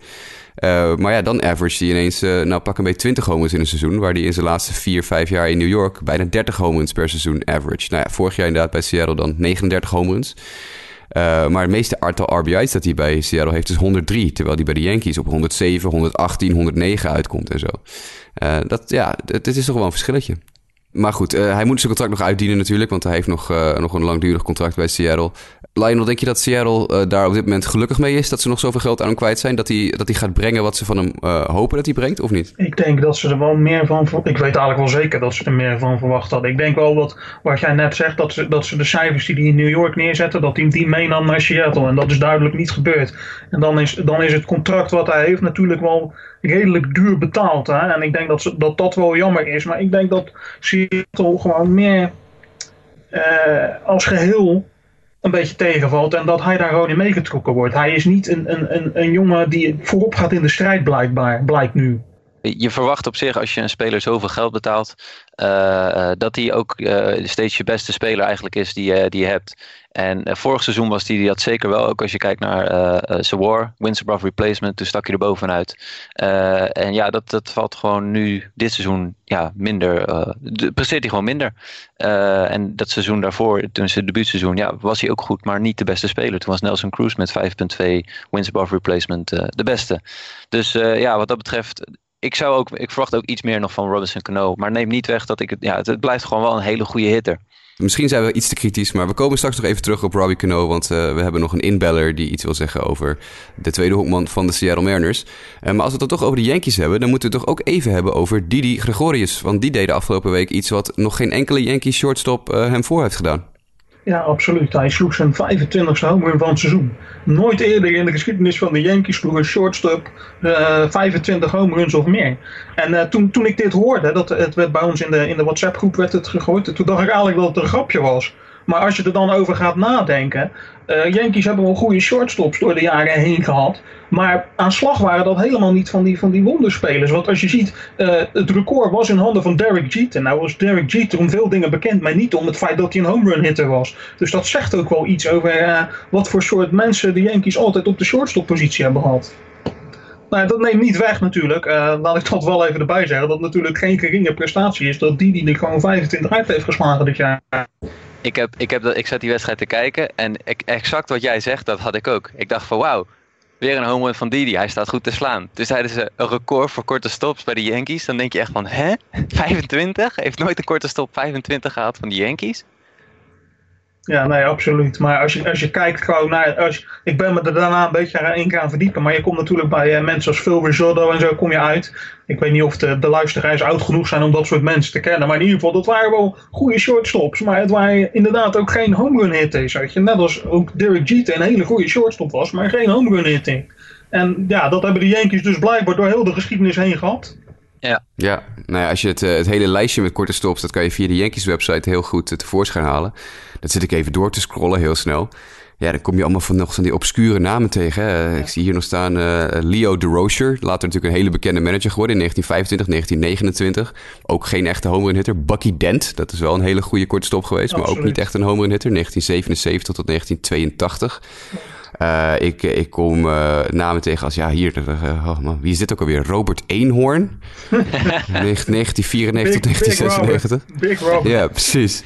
Uh, maar ja, dan average hij ineens... Uh, nou, pak een beetje 20 homens in een seizoen. Waar hij in zijn laatste 4, 5 jaar in New York... bijna 30 homens per seizoen average. Nou ja, vorig jaar inderdaad bij Seattle dan 39 homens. Uh, maar het meeste aantal RBI's dat hij bij Seattle heeft is 103. Terwijl hij bij de Yankees op 107, 118, 109 uitkomt en zo. Uh, dat, ja, het, is toch wel een verschilletje. Maar goed, uh, hij moet zijn contract nog uitdienen natuurlijk. Want hij heeft nog, nog een langdurig contract bij Seattle. Lionel, denk je dat Seattle uh, daar op dit moment gelukkig mee is? Dat ze nog zoveel geld aan hem kwijt zijn? Dat hij, dat hij gaat brengen wat ze van hem uh, hopen dat hij brengt, of niet? Ik denk dat ze er wel meer van... Ik weet eigenlijk wel zeker dat ze er meer van verwacht hadden. Ik denk wel dat, wat jij net zegt, dat ze, dat ze de cijfers die hij in New York neerzetten... dat hij die meenam naar Seattle. En dat is duidelijk niet gebeurd. En dan is, dan is het contract wat hij heeft natuurlijk wel redelijk duur betaald. Hè? En ik denk dat, ze, dat dat wel jammer is. Maar ik denk dat Seattle gewoon meer uh, als geheel een beetje tegenvalt en dat hij daar gewoon in meegetrokken wordt. Hij is niet een, een, een, een jongen die voorop gaat in de strijd blijkbaar, blijkt nu. Je verwacht op zich als je een speler zoveel geld betaalt, uh, dat hij ook uh, steeds je beste speler eigenlijk is die, die je hebt. En vorig seizoen was die dat zeker wel, ook als je kijkt naar zijn war, wins above replacement, toen stak je er bovenuit. en ja, dat, dat valt gewoon nu, dit seizoen, ja, minder, presteert hij gewoon minder. en dat seizoen daarvoor, toen zijn debuutseizoen, ja, was hij ook goed, maar niet de beste speler. Toen was Nelson Cruz met 5.2 wins above replacement de beste. Dus ja, wat dat betreft, ik, zou ook, ik verwacht ook iets meer nog van Robinson Cano. Maar neem niet weg dat ik het. Ja, het, blijft gewoon wel een hele goede hitter. Misschien zijn we iets te kritisch, maar we komen straks nog even terug op Robbie Cano. Want uh, we hebben nog een inbeller die iets wil zeggen over de tweede hoekman van de Seattle Mariners. Uh, maar als we het dan toch over de Yankees hebben, dan moeten we het toch ook even hebben over Didi Gregorius. Want die deed de afgelopen week iets wat nog geen enkele Yankee shortstop uh, hem voor heeft gedaan. Ja, absoluut. Hij sloeg zijn 25e home run van het seizoen. Nooit eerder in de geschiedenis van de Yankees sloeg een shortstop uh, 25 home runs of meer. En uh, toen, toen ik dit hoorde, dat, het werd bij ons in de, in de WhatsApp groep werd het gegooid, toen dacht ik eigenlijk dat het een grapje was. Maar als je er dan over gaat nadenken. Uh, Yankees hebben wel goede shortstops door de jaren heen gehad. Maar aan slag waren dat helemaal niet van die, van die wonderspelers. Want als je ziet, uh, het record was in handen van Derek Jeter. Nou was Derek Jeter om veel dingen bekend, maar niet om het feit dat hij een home run hitter was. Dus dat zegt ook wel iets over uh, wat voor soort mensen de Yankees altijd op de shortstop-positie hebben gehad. Nou, dat neemt niet weg natuurlijk. Laat ik dat wel even erbij zeggen. Dat natuurlijk geen geringe prestatie is. Dat die die er gewoon 25 uit heeft geslagen dit jaar. Ik, heb, ik, heb, ik zat die wedstrijd te kijken en ik, exact wat jij zegt, dat had ik ook. Ik dacht van wauw, weer een home run van Didi. Hij staat goed te slaan. Dus ze een record voor korte stops bij de Yankees. Dan denk je echt van hè? *laughs* 25? Heeft nooit een korte stop 25 gehad van de Yankees? Ja, nee, absoluut. Maar als je, als je kijkt gewoon naar... Als ik ben me er daarna een beetje in gaan verdiepen. Maar je komt natuurlijk bij uh, mensen als Phil Risotto en zo kom je uit. Ik weet niet of de, de luisteraars oud genoeg zijn om dat soort mensen te kennen. Maar in ieder geval, dat waren wel goede shortstops. Maar het waren inderdaad ook geen home run hitters. Weet je? Net als ook Derek Jeter een hele goede shortstop was. Maar geen home run hitter. En ja, dat hebben de Yankees dus blijkbaar door heel de geschiedenis heen gehad. Ja. Ja, nou ja, als je het, het hele lijstje met korte stops, dat kan je via de Yankees website heel goed tevoorschijn halen. Dat zit ik even door te scrollen, heel snel. Ja, dan kom je allemaal van nog van die obscure namen tegen. Hè. Ik zie hier nog staan uh, Leo DeRocher. Later natuurlijk een hele bekende manager geworden in 1925, 1929. Ook geen echte home run hitter. Bucky Dent, dat is wel een hele goede korte stop geweest. Absoluut. Maar ook niet echt een home run hitter. 1977 tot 1982. Uh, ik, ik kom uh, namen tegen als, ja, hier, uh, oh man, wie is dit ook alweer? Robert Eenhoorn. *laughs* 1994 tot 1996. Big Robert. Ja, precies.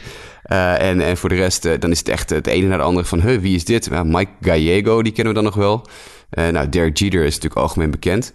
Uh, en, en voor de rest, uh, dan is het echt het ene naar de andere van, huh, wie is dit? Uh, Mike Gallego, die kennen we dan nog wel. nou, Derek Jeter is natuurlijk algemeen bekend.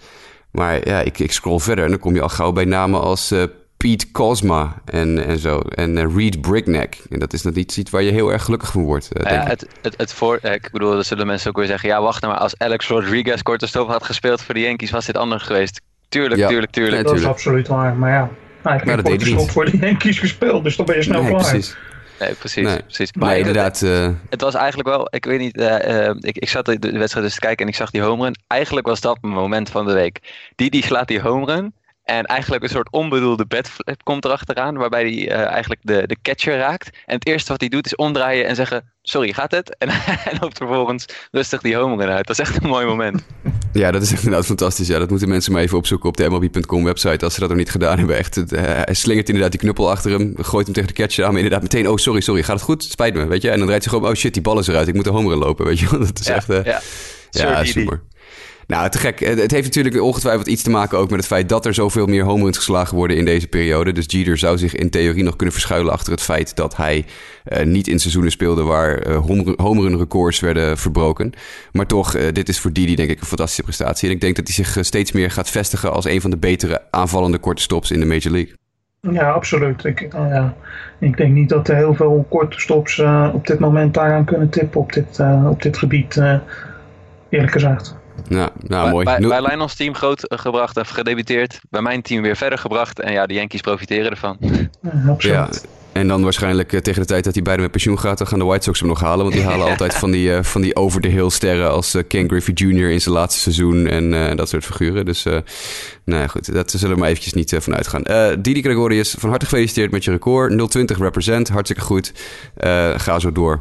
Maar ja, ik, ik scroll verder en dan kom je al gauw bij namen als Pete Cosma en, en zo. En Reed Brickneck. En dat is niet iets waar je heel erg gelukkig van wordt, denk ja, het, het, het voor, ik bedoel, dan zullen mensen ook weer zeggen... ja, wacht nou maar, als Alex Rodriguez korte stop had gespeeld voor de Yankees... was dit anders geweest. Tuurlijk, Ja. tuurlijk, tuurlijk. Dat is absoluut waar. Maar ja, hij heeft Maar geen dat deed korte hij stop niet. voor de Yankees gespeeld. Dus dan ben je snel nee, klaar. precies. Nee, precies. Nee. precies. Maar inderdaad, eh, Het was eigenlijk wel, ik weet niet, eh, eh, ik, ik zat de, de wedstrijd dus te kijken en ik zag die home run. Eigenlijk was dat mijn moment van de week. Die, die slaat die home run en eigenlijk een soort onbedoelde bedflip komt erachteraan, waarbij hij eh, eigenlijk de, de catcher raakt. En het eerste wat hij doet is omdraaien en zeggen, sorry, gaat het? En *laughs* hij loopt vervolgens rustig die home run uit. Dat is echt een mooi moment. *laughs* ja, dat is echt inderdaad fantastisch. Ja, dat moeten mensen maar even opzoeken op de MLB.com website als ze dat nog niet gedaan hebben. Echt, eh, hij slingert inderdaad die knuppel achter hem, gooit hem tegen de catcher aan, maar inderdaad meteen, oh sorry, sorry, gaat het goed? Spijt me, weet je? En dan rijdt hij gewoon, oh shit, die bal is eruit, ik moet de home run lopen, weet je? *laughs* Dat is ja, echt... eh, ja. Ja, super. Nou, te gek. Het het heeft natuurlijk ongetwijfeld iets te maken ook met het feit dat er zoveel meer home runs geslagen worden in deze periode. Dus Jeter zou zich in theorie nog kunnen verschuilen achter het feit dat hij eh, niet in seizoenen speelde waar eh, home run- home run records werden verbroken. Maar toch, eh, dit is voor Didi denk ik een fantastische prestatie. En ik denk dat hij zich eh, steeds meer gaat vestigen als een van de betere aanvallende korte stops in de Major League. Ja, absoluut. Ik, eh, ik denk niet dat er heel veel korte stops eh, op dit moment daaraan kunnen tippen op dit, eh, op dit gebied. eh, eerlijk gezegd. Nou, nou Bij, mooi. bij, bij Lionel's team groot gebracht en gedebuteerd. Bij mijn team weer verder gebracht. En ja, de Yankees profiteren ervan. *laughs* Ja, absoluut. Ja, en dan waarschijnlijk eh, tegen de tijd dat hij beide met pensioen gaat, dan gaan de White Sox hem nog halen. Want die *laughs* halen altijd van die, eh, van die over de hill sterren als eh, Ken Griffey Jr. in zijn laatste seizoen en eh, dat soort figuren. Dus eh nou ja, goed, dat zullen we maar eventjes niet van uitgaan. Eh, Didi Gregorius, van harte gefeliciteerd met je record. 020 represent, hartstikke goed. Eh, ga zo door.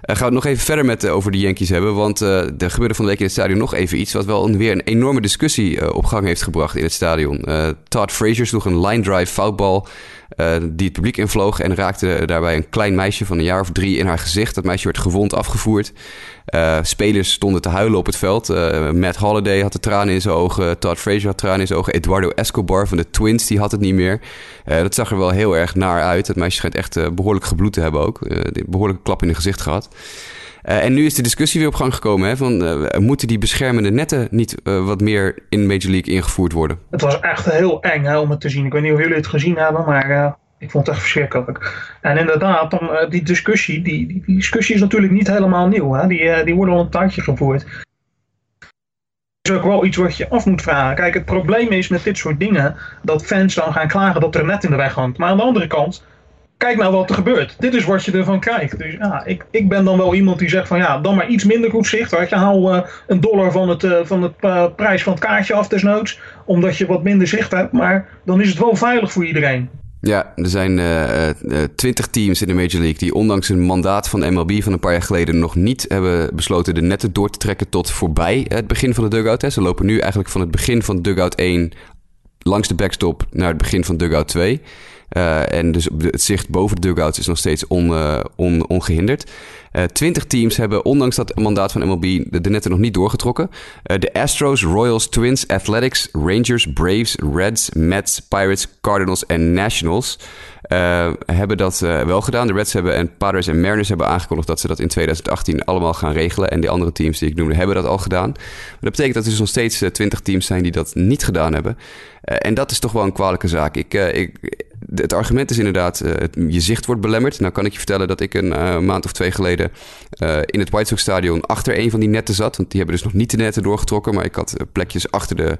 Eh, gaan we het nog even verder met, eh, over de Yankees hebben. Want eh, er gebeurde van de week in het stadion nog even iets... wat wel weer een enorme discussie eh, op gang heeft gebracht in het stadion. Eh, Todd Frazier sloeg een line drive foutbal... eh, die het publiek invloog en raakte daarbij een klein meisje van een jaar of drie in haar gezicht. Dat meisje werd gewond afgevoerd. Eh, spelers stonden te huilen op het veld. Eh, Matt Holliday had de tranen in zijn ogen. Todd Frazier had tranen in zijn ogen. Eduardo Escobar van de Twins, die had het niet meer. Eh, dat zag er wel heel erg naar uit. Het meisje schijnt echt eh, behoorlijk gebloed te hebben ook. Eh, behoorlijke klap in het gezicht gehad. Eh, en nu is de discussie weer op gang gekomen. Hè, van, moeten die beschermende netten niet wat meer in Major League ingevoerd worden? Het was echt heel eng hè, om het te zien. Ik weet niet of jullie het gezien hebben, maar ik vond het echt verschrikkelijk. En inderdaad, dan, eh, die discussie, die, die, discussie is natuurlijk niet helemaal nieuw. Hè? Die, eh, die wordt al een tijdje gevoerd. is ook wel iets wat je af moet vragen. Kijk, het probleem is met dit soort dingen dat fans dan gaan klagen dat er net in de weg hangt. Maar aan de andere kant, kijk nou wat er gebeurt. Dit is wat je ervan krijgt. Dus ja, ik, ik ben dan wel iemand die zegt van ja, dan maar iets minder goed zicht. Weet je, haal uh, een dollar van het, van het prijs van het kaartje af desnoods. Omdat je wat minder zicht hebt. Maar dan is het wel veilig voor iedereen. Ja, er zijn twintig uh, teams in de Major League die ondanks een mandaat van MLB van een paar jaar geleden nog niet hebben besloten de netten door te trekken tot voorbij het begin van de dugout. Hè. Ze lopen nu eigenlijk van het begin van dugout 1 langs de backstop naar het begin van dugout 2. Uh, en dus het zicht boven de dugouts is nog steeds on, uh, on, ongehinderd. Uh, 20 teams hebben, ondanks dat mandaat van MLB, de, de netten nog niet doorgetrokken. de Astros, Royals, Twins, Athletics, Rangers, Braves, Reds, Mets, Pirates, Cardinals en Nationals hebben dat wel gedaan. De Reds hebben en Padres en Mariners hebben aangekondigd dat ze dat in 2018 allemaal gaan regelen. En die andere teams die ik noemde hebben dat al gedaan. Maar dat betekent dat er dus nog steeds 20 teams zijn die dat niet gedaan hebben. en dat is toch wel een kwalijke zaak. Ik, ik het argument is inderdaad, uh, het, je zicht wordt belemmerd. Nou kan ik je vertellen dat ik een uh, maand of twee geleden uh, in het White Sox Stadion achter een van die netten zat. Want die hebben dus nog niet de netten doorgetrokken. Maar ik had plekjes achter de,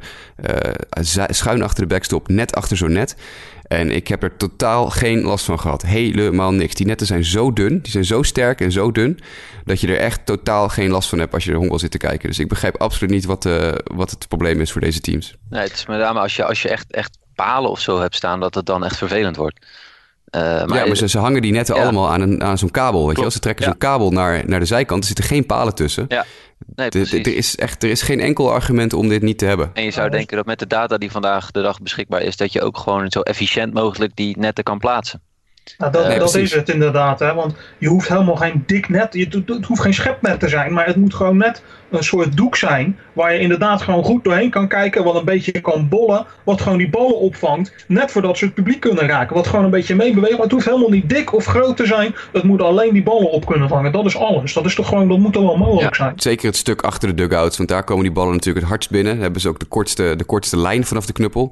schuin achter de backstop, net achter zo'n net. En ik heb er totaal geen last van gehad. Helemaal niks. Die netten zijn zo dun, die zijn zo sterk en zo dun... dat je er echt totaal geen last van hebt als je er honkbal zit te kijken. Dus ik begrijp absoluut niet wat, wat het probleem is voor deze teams. Nee, het is met als je, als je echt, echt palen of zo hebt staan... dat het dan echt vervelend wordt. Uh, maar ja, maar ze, ze, hangen die netten ja. allemaal aan, een, aan zo'n kabel. Weet je? Als ze trekken zo'n kabel naar, naar de zijkant, er zitten geen palen tussen. Ja. Nee, de, de, er, is echt, er is geen enkel argument om dit niet te hebben. En je zou denken dat met de data die vandaag de dag beschikbaar is, dat je ook gewoon zo efficiënt mogelijk die netten kan plaatsen. Nou, dat, nee, dat is het inderdaad, hè? want je hoeft helemaal geen dik net, je, het hoeft geen schepnet te zijn, maar het moet gewoon net een soort doek zijn waar je inderdaad gewoon goed doorheen kan kijken, wat een beetje kan bollen, wat gewoon die ballen opvangt, net voordat ze het publiek kunnen raken, wat gewoon een beetje meebeweegt, maar het hoeft helemaal niet dik of groot te zijn, het moet alleen die ballen op kunnen vangen, dat is alles, dat is toch gewoon, dat moet wel mogelijk ja, zijn. Zeker het stuk achter de dugouts, want daar komen die ballen natuurlijk het hardst binnen, Dan hebben ze ook de kortste, de kortste lijn vanaf de knuppel.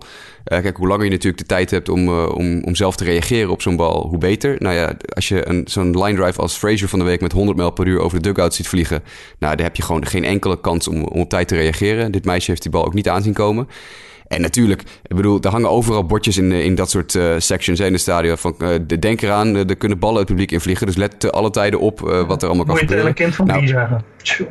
Uh, kijk, hoe langer je natuurlijk de tijd hebt om, uh, om, om zelf te reageren op zo'n bal, hoe beter. Nou ja, als je een, zo'n line drive als Frazier van de week met 100 mijl per uur over de dugout ziet vliegen, nou, dan heb je gewoon geen enkele kans om, om op tijd te reageren. Dit meisje heeft die bal ook niet aanzien komen. En natuurlijk, ik bedoel, er hangen overal bordjes in, in dat soort uh, sections in de stadion. Van, uh, denk eraan, er kunnen ballen het publiek invliegen. Dus let alle tijden op wat er allemaal kan gebeuren. Moet je het kind van nou, die zeggen.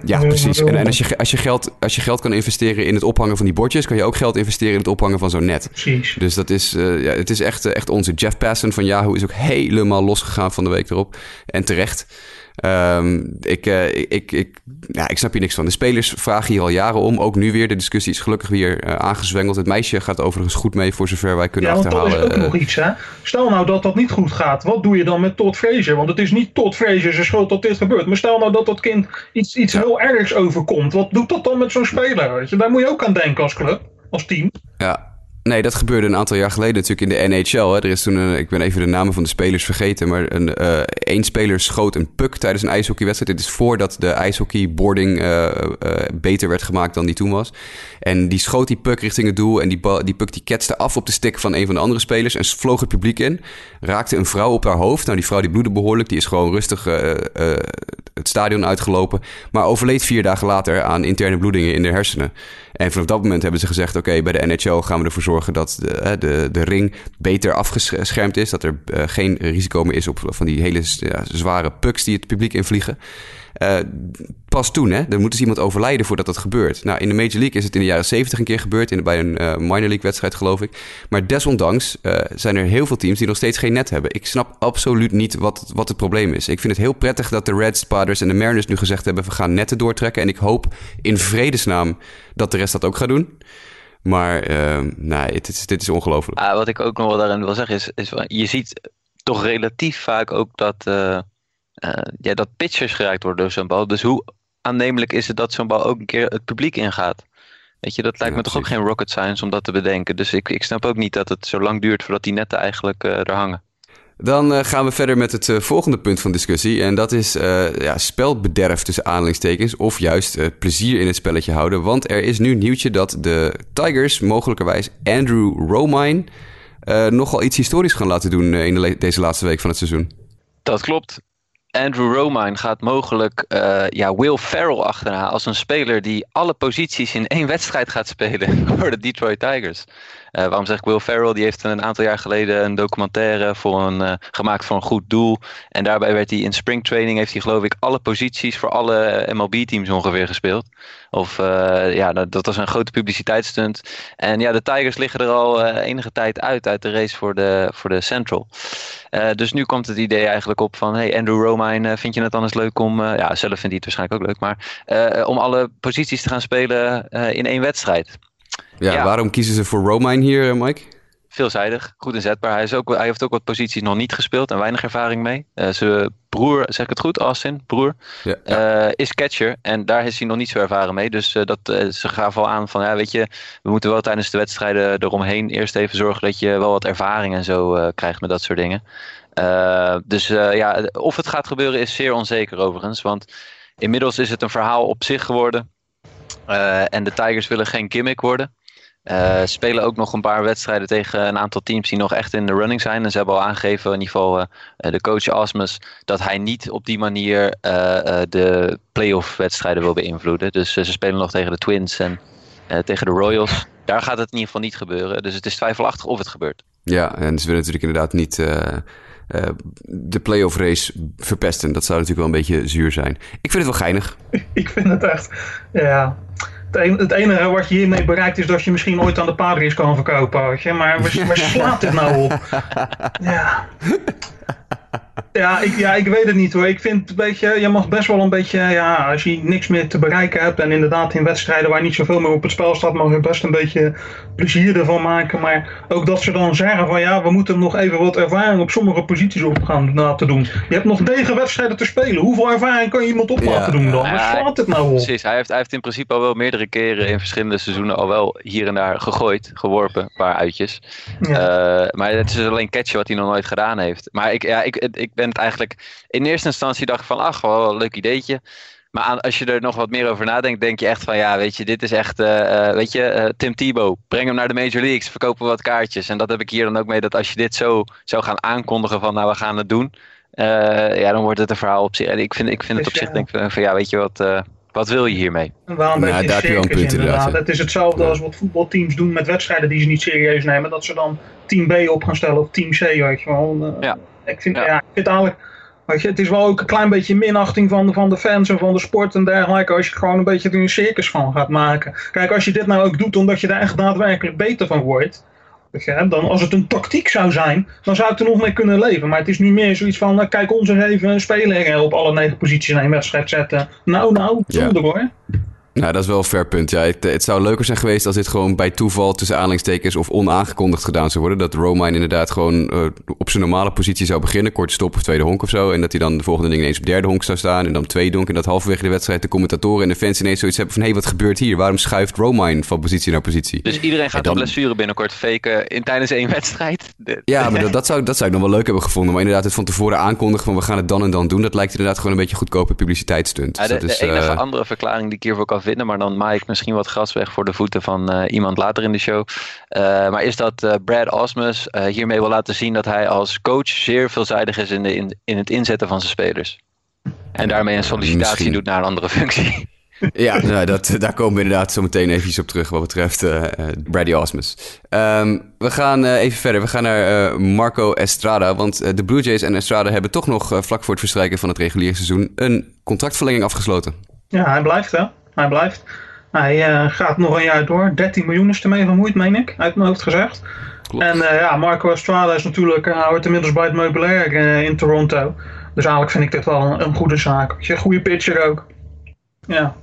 Ja, precies. En, en, als, je, als, je geld, als je geld kan investeren in het ophangen van die bordjes... kan je ook geld investeren in het ophangen van zo'n net. Precies. Dus dat is, ja, het is echt, echt onze. Jeff Passan van Yahoo is ook helemaal losgegaan van de week erop. En terecht. Um, ik, uh, ik, ik, ja, ik snap hier niks van. De spelers vragen hier al jaren om. Ook nu weer. De discussie is gelukkig weer uh, aangezwengeld. Het meisje gaat overigens goed mee voor zover wij kunnen ja, achterhalen. Ja, dat is ook nog iets. Hè? Stel nou dat dat niet goed gaat. Wat doe je dan met Todd Frazier? Want het is niet Todd Frazier zijn schuld dat dit gebeurt. Maar stel nou dat dat kind iets, iets ja. heel ergs overkomt. Wat doet dat dan met zo'n speler? Weet je? Daar moet je ook aan denken als club. Als team. Ja, Nee, dat gebeurde een aantal jaar geleden natuurlijk in de NHL. Hè. Er is toen, een, ik ben even de namen van de spelers vergeten, maar een, uh, één speler schoot een puck tijdens een ijshockeywedstrijd. Dit is voordat de ijshockeyboarding uh, uh, beter werd gemaakt dan die toen was. En die schoot die puck richting het doel en die, die puck die ketste af op de stick van een van de andere spelers en vloog het publiek in. Raakte een vrouw op haar hoofd. Nou, die vrouw die bloedde behoorlijk, die is gewoon rustig het stadion uitgelopen, maar overleed vier dagen later aan interne bloedingen in de hersenen. En vanaf dat moment hebben ze gezegd: oké, bij de NHL gaan we ervoor zorgen dat de, de, de ring beter afgeschermd is. Dat er uh, geen risico meer is op van die hele zware pucks die het publiek invliegen. Uh, pas toen, hè, er moet dus iemand overlijden voordat dat gebeurt. Nou, in de Major League is het in de jaren 70 een keer gebeurd, in, bij een uh, minor league wedstrijd, geloof ik. Maar desondanks zijn er heel veel teams die nog steeds geen net hebben. Ik snap absoluut niet wat, wat het probleem is. Ik vind het heel prettig dat de Reds, Padres en de Mariners nu gezegd hebben: we gaan netten doortrekken. En ik hoop in vredesnaam dat de dat ook gaat doen. Maar uh, nee, het is, dit is ongelooflijk. Ah, wat ik ook nog wel daarin wil zeggen is, is je ziet toch relatief vaak ook dat, uh, uh, ja, dat pitchers geraakt worden door zo'n bal. Dus hoe aannemelijk is het dat zo'n bal ook een keer het publiek ingaat? Weet je, dat lijkt ja, me toch ook geen rocket science om dat te bedenken. Dus ik, ik snap ook niet dat het zo lang duurt voordat die netten eigenlijk uh, er hangen. Dan uh, gaan we verder met het uh, volgende punt van discussie. En dat is uh, ja, spelbederf tussen aanhalingstekens. Of juist plezier in het spelletje houden. Want er is nu nieuwtje dat de Tigers mogelijkerwijs Andrew Romine nogal iets historisch gaan laten doen in de deze laatste week van het seizoen. Dat klopt. Andrew Romine gaat mogelijk uh, ja, Will Ferrell achterna als een speler die alle posities in één wedstrijd gaat spelen *laughs* voor de Detroit Tigers. Uh, waarom zeg ik Will Ferrell? Die heeft een aantal jaar geleden een documentaire voor een, uh, gemaakt voor een goed doel. En daarbij werd hij in springtraining, heeft hij geloof ik alle posities voor alle MLB-teams ongeveer gespeeld. Of ja, dat, dat, was een grote publiciteitsstunt. En ja, de Tigers liggen er al enige tijd uit, uit de race voor de, voor de Central. dus nu komt het idee eigenlijk op van, hey Andrew Romine, vind je het dan eens leuk om, ja zelf vindt hij het waarschijnlijk ook leuk, maar om alle posities te gaan spelen in één wedstrijd. Ja, waarom kiezen ze voor Romine hier, eh, Mike? Veelzijdig, goed inzetbaar. Hij, is ook, hij heeft ook wat posities nog niet gespeeld en weinig ervaring mee. Uh, zijn broer, zeg ik het goed, Austin, broer, ja, Uh, is catcher. En daar is hij nog niet zo ervaren mee. Dus uh, dat, ze gaven al aan van, ja, weet je, we moeten wel tijdens de wedstrijden eromheen eerst even zorgen dat je wel wat ervaring en zo krijgt met dat soort dingen. dus ja, of het gaat gebeuren is zeer onzeker overigens. Want inmiddels is het een verhaal op zich geworden. En de Tigers willen geen gimmick worden. Uh, spelen ook nog een paar wedstrijden tegen een aantal teams die nog echt in de running zijn. En ze hebben al aangegeven, in ieder geval uh, de coach Asmus, dat hij niet op die manier de playoff wedstrijden wil beïnvloeden. Dus ze spelen nog tegen de Twins en tegen de Royals. Daar gaat het in ieder geval niet gebeuren. Dus het is twijfelachtig of het gebeurt. Ja, en ze willen natuurlijk inderdaad niet de playoff race verpesten. Dat zou natuurlijk wel een beetje zuur zijn. Ik vind het wel geinig. *laughs* Ik vind het echt, ja het, enige wat je hiermee bereikt is dat je misschien ooit aan de Padres kan verkopen. Maar waar, waar *laughs* slaat dit nou op? Ja. Ja ik, ja, ik weet het niet hoor. Ik vind een beetje, je mag best wel een beetje, ja, als je niks meer te bereiken hebt en inderdaad in wedstrijden waar niet zoveel meer op het spel staat, mag je best een beetje plezier ervan maken. Maar ook dat ze dan zeggen van ja, we moeten nog even wat ervaring op sommige posities op gaan laten doen. Je hebt nog negen wedstrijden te spelen. Hoeveel ervaring kan je iemand op laten doen dan? Waar slaat het nou op? Precies, hij heeft, hij heeft in principe al wel meerdere keren in verschillende seizoenen al wel hier en daar gegooid, geworpen, een paar uitjes. Ja. Uh, maar het is alleen catchen wat hij nog nooit gedaan heeft. Maar ik, ja, ik, ik ben het eigenlijk in eerste instantie dacht ik van ach, wel een leuk ideetje. Maar als je er nog wat meer over nadenkt, denk je echt van ja, weet je, dit is echt, uh, weet je, uh, Tim Tebow, breng hem naar de Major Leagues, verkopen wat kaartjes. En dat heb ik hier dan ook mee, dat als je dit zo zou gaan aankondigen van nou, we gaan het doen, uh, ja, dan wordt het een verhaal op zich. En ik vind, ik vind het op zich, denk ik van ja, weet je wat, wat wil je hiermee? Wel een nou, daar heb je wel een punt inderdaad. Het is hetzelfde als wat voetbalteams doen met wedstrijden die ze niet serieus nemen, dat ze dan team B op gaan stellen of team C, weet je wel. ja. Ik vind, ja. ja ik vind eigenlijk Weet je, het is wel ook een klein beetje minachting van de, van de fans en van de sport en dergelijke. Als je gewoon een beetje er een circus van gaat maken. Kijk, als je dit nou ook doet omdat je daar echt daadwerkelijk beter van wordt. Dan als het een tactiek zou zijn, dan zou ik er nog mee kunnen leven. Maar het is nu meer zoiets van, nou, kijk ons eens even een speler op alle negen posities in een wedstrijd zetten. Nou, nou, zonder ja. hoor. Nou, dat is wel een fair punt. Ja, het, het, zou leuker zijn geweest als dit gewoon bij toeval tussen aanhalingstekens of onaangekondigd gedaan zou worden. Dat Romine inderdaad gewoon uh, op zijn normale positie zou beginnen, korte stop of tweede honk of zo. En dat hij dan de volgende ding ineens op derde honk zou staan en dan tweede honk. En dat halverwege de wedstrijd de commentatoren en de fans ineens zoiets hebben van, hé, hey, wat gebeurt hier? Waarom schuift Romine van positie naar positie? Dus iedereen gaat dan blessure binnenkort faken in, tijdens één wedstrijd? Ja, *laughs* maar dat, dat, zou, dat zou ik nog wel leuk hebben gevonden. Maar inderdaad, het van tevoren aankondigen van, we gaan het dan en dan doen. Dat lijkt inderdaad gewoon een beetje goedkope publiciteitsstunt. Ja, de, dus de enige uh, andere verklaring die ik hiervoor kan vinden, maar dan maak ik misschien wat gras weg voor de voeten van uh, iemand later in de show. Uh, maar is dat uh, Brad Osmus hiermee wil laten zien dat hij als coach zeer veelzijdig is in, de, in, in het inzetten van zijn spelers. En daarmee een sollicitatie misschien. doet naar een andere functie. *laughs* Ja, nou, dat, daar komen we inderdaad zo meteen even op terug wat betreft uh, Brady Osmus. Um, we gaan uh, even verder. We gaan naar uh, Marco Estrada. Want de Blue Jays en Estrada hebben toch nog vlak voor het verstrijken van het reguliere seizoen een contractverlenging afgesloten. Ja, hij blijft hè. Hij blijft. Hij uh, gaat nog een jaar door. 13 miljoen is ermee vermoeid, meen ik, uit mijn hoofd gezegd. Klopt. En uh, ja, Marco Estrada is natuurlijk, uh, hoort inmiddels bij het meubilair in Toronto. Dus eigenlijk vind ik dit wel een, een goede zaak. Een goede pitcher ook. Ja,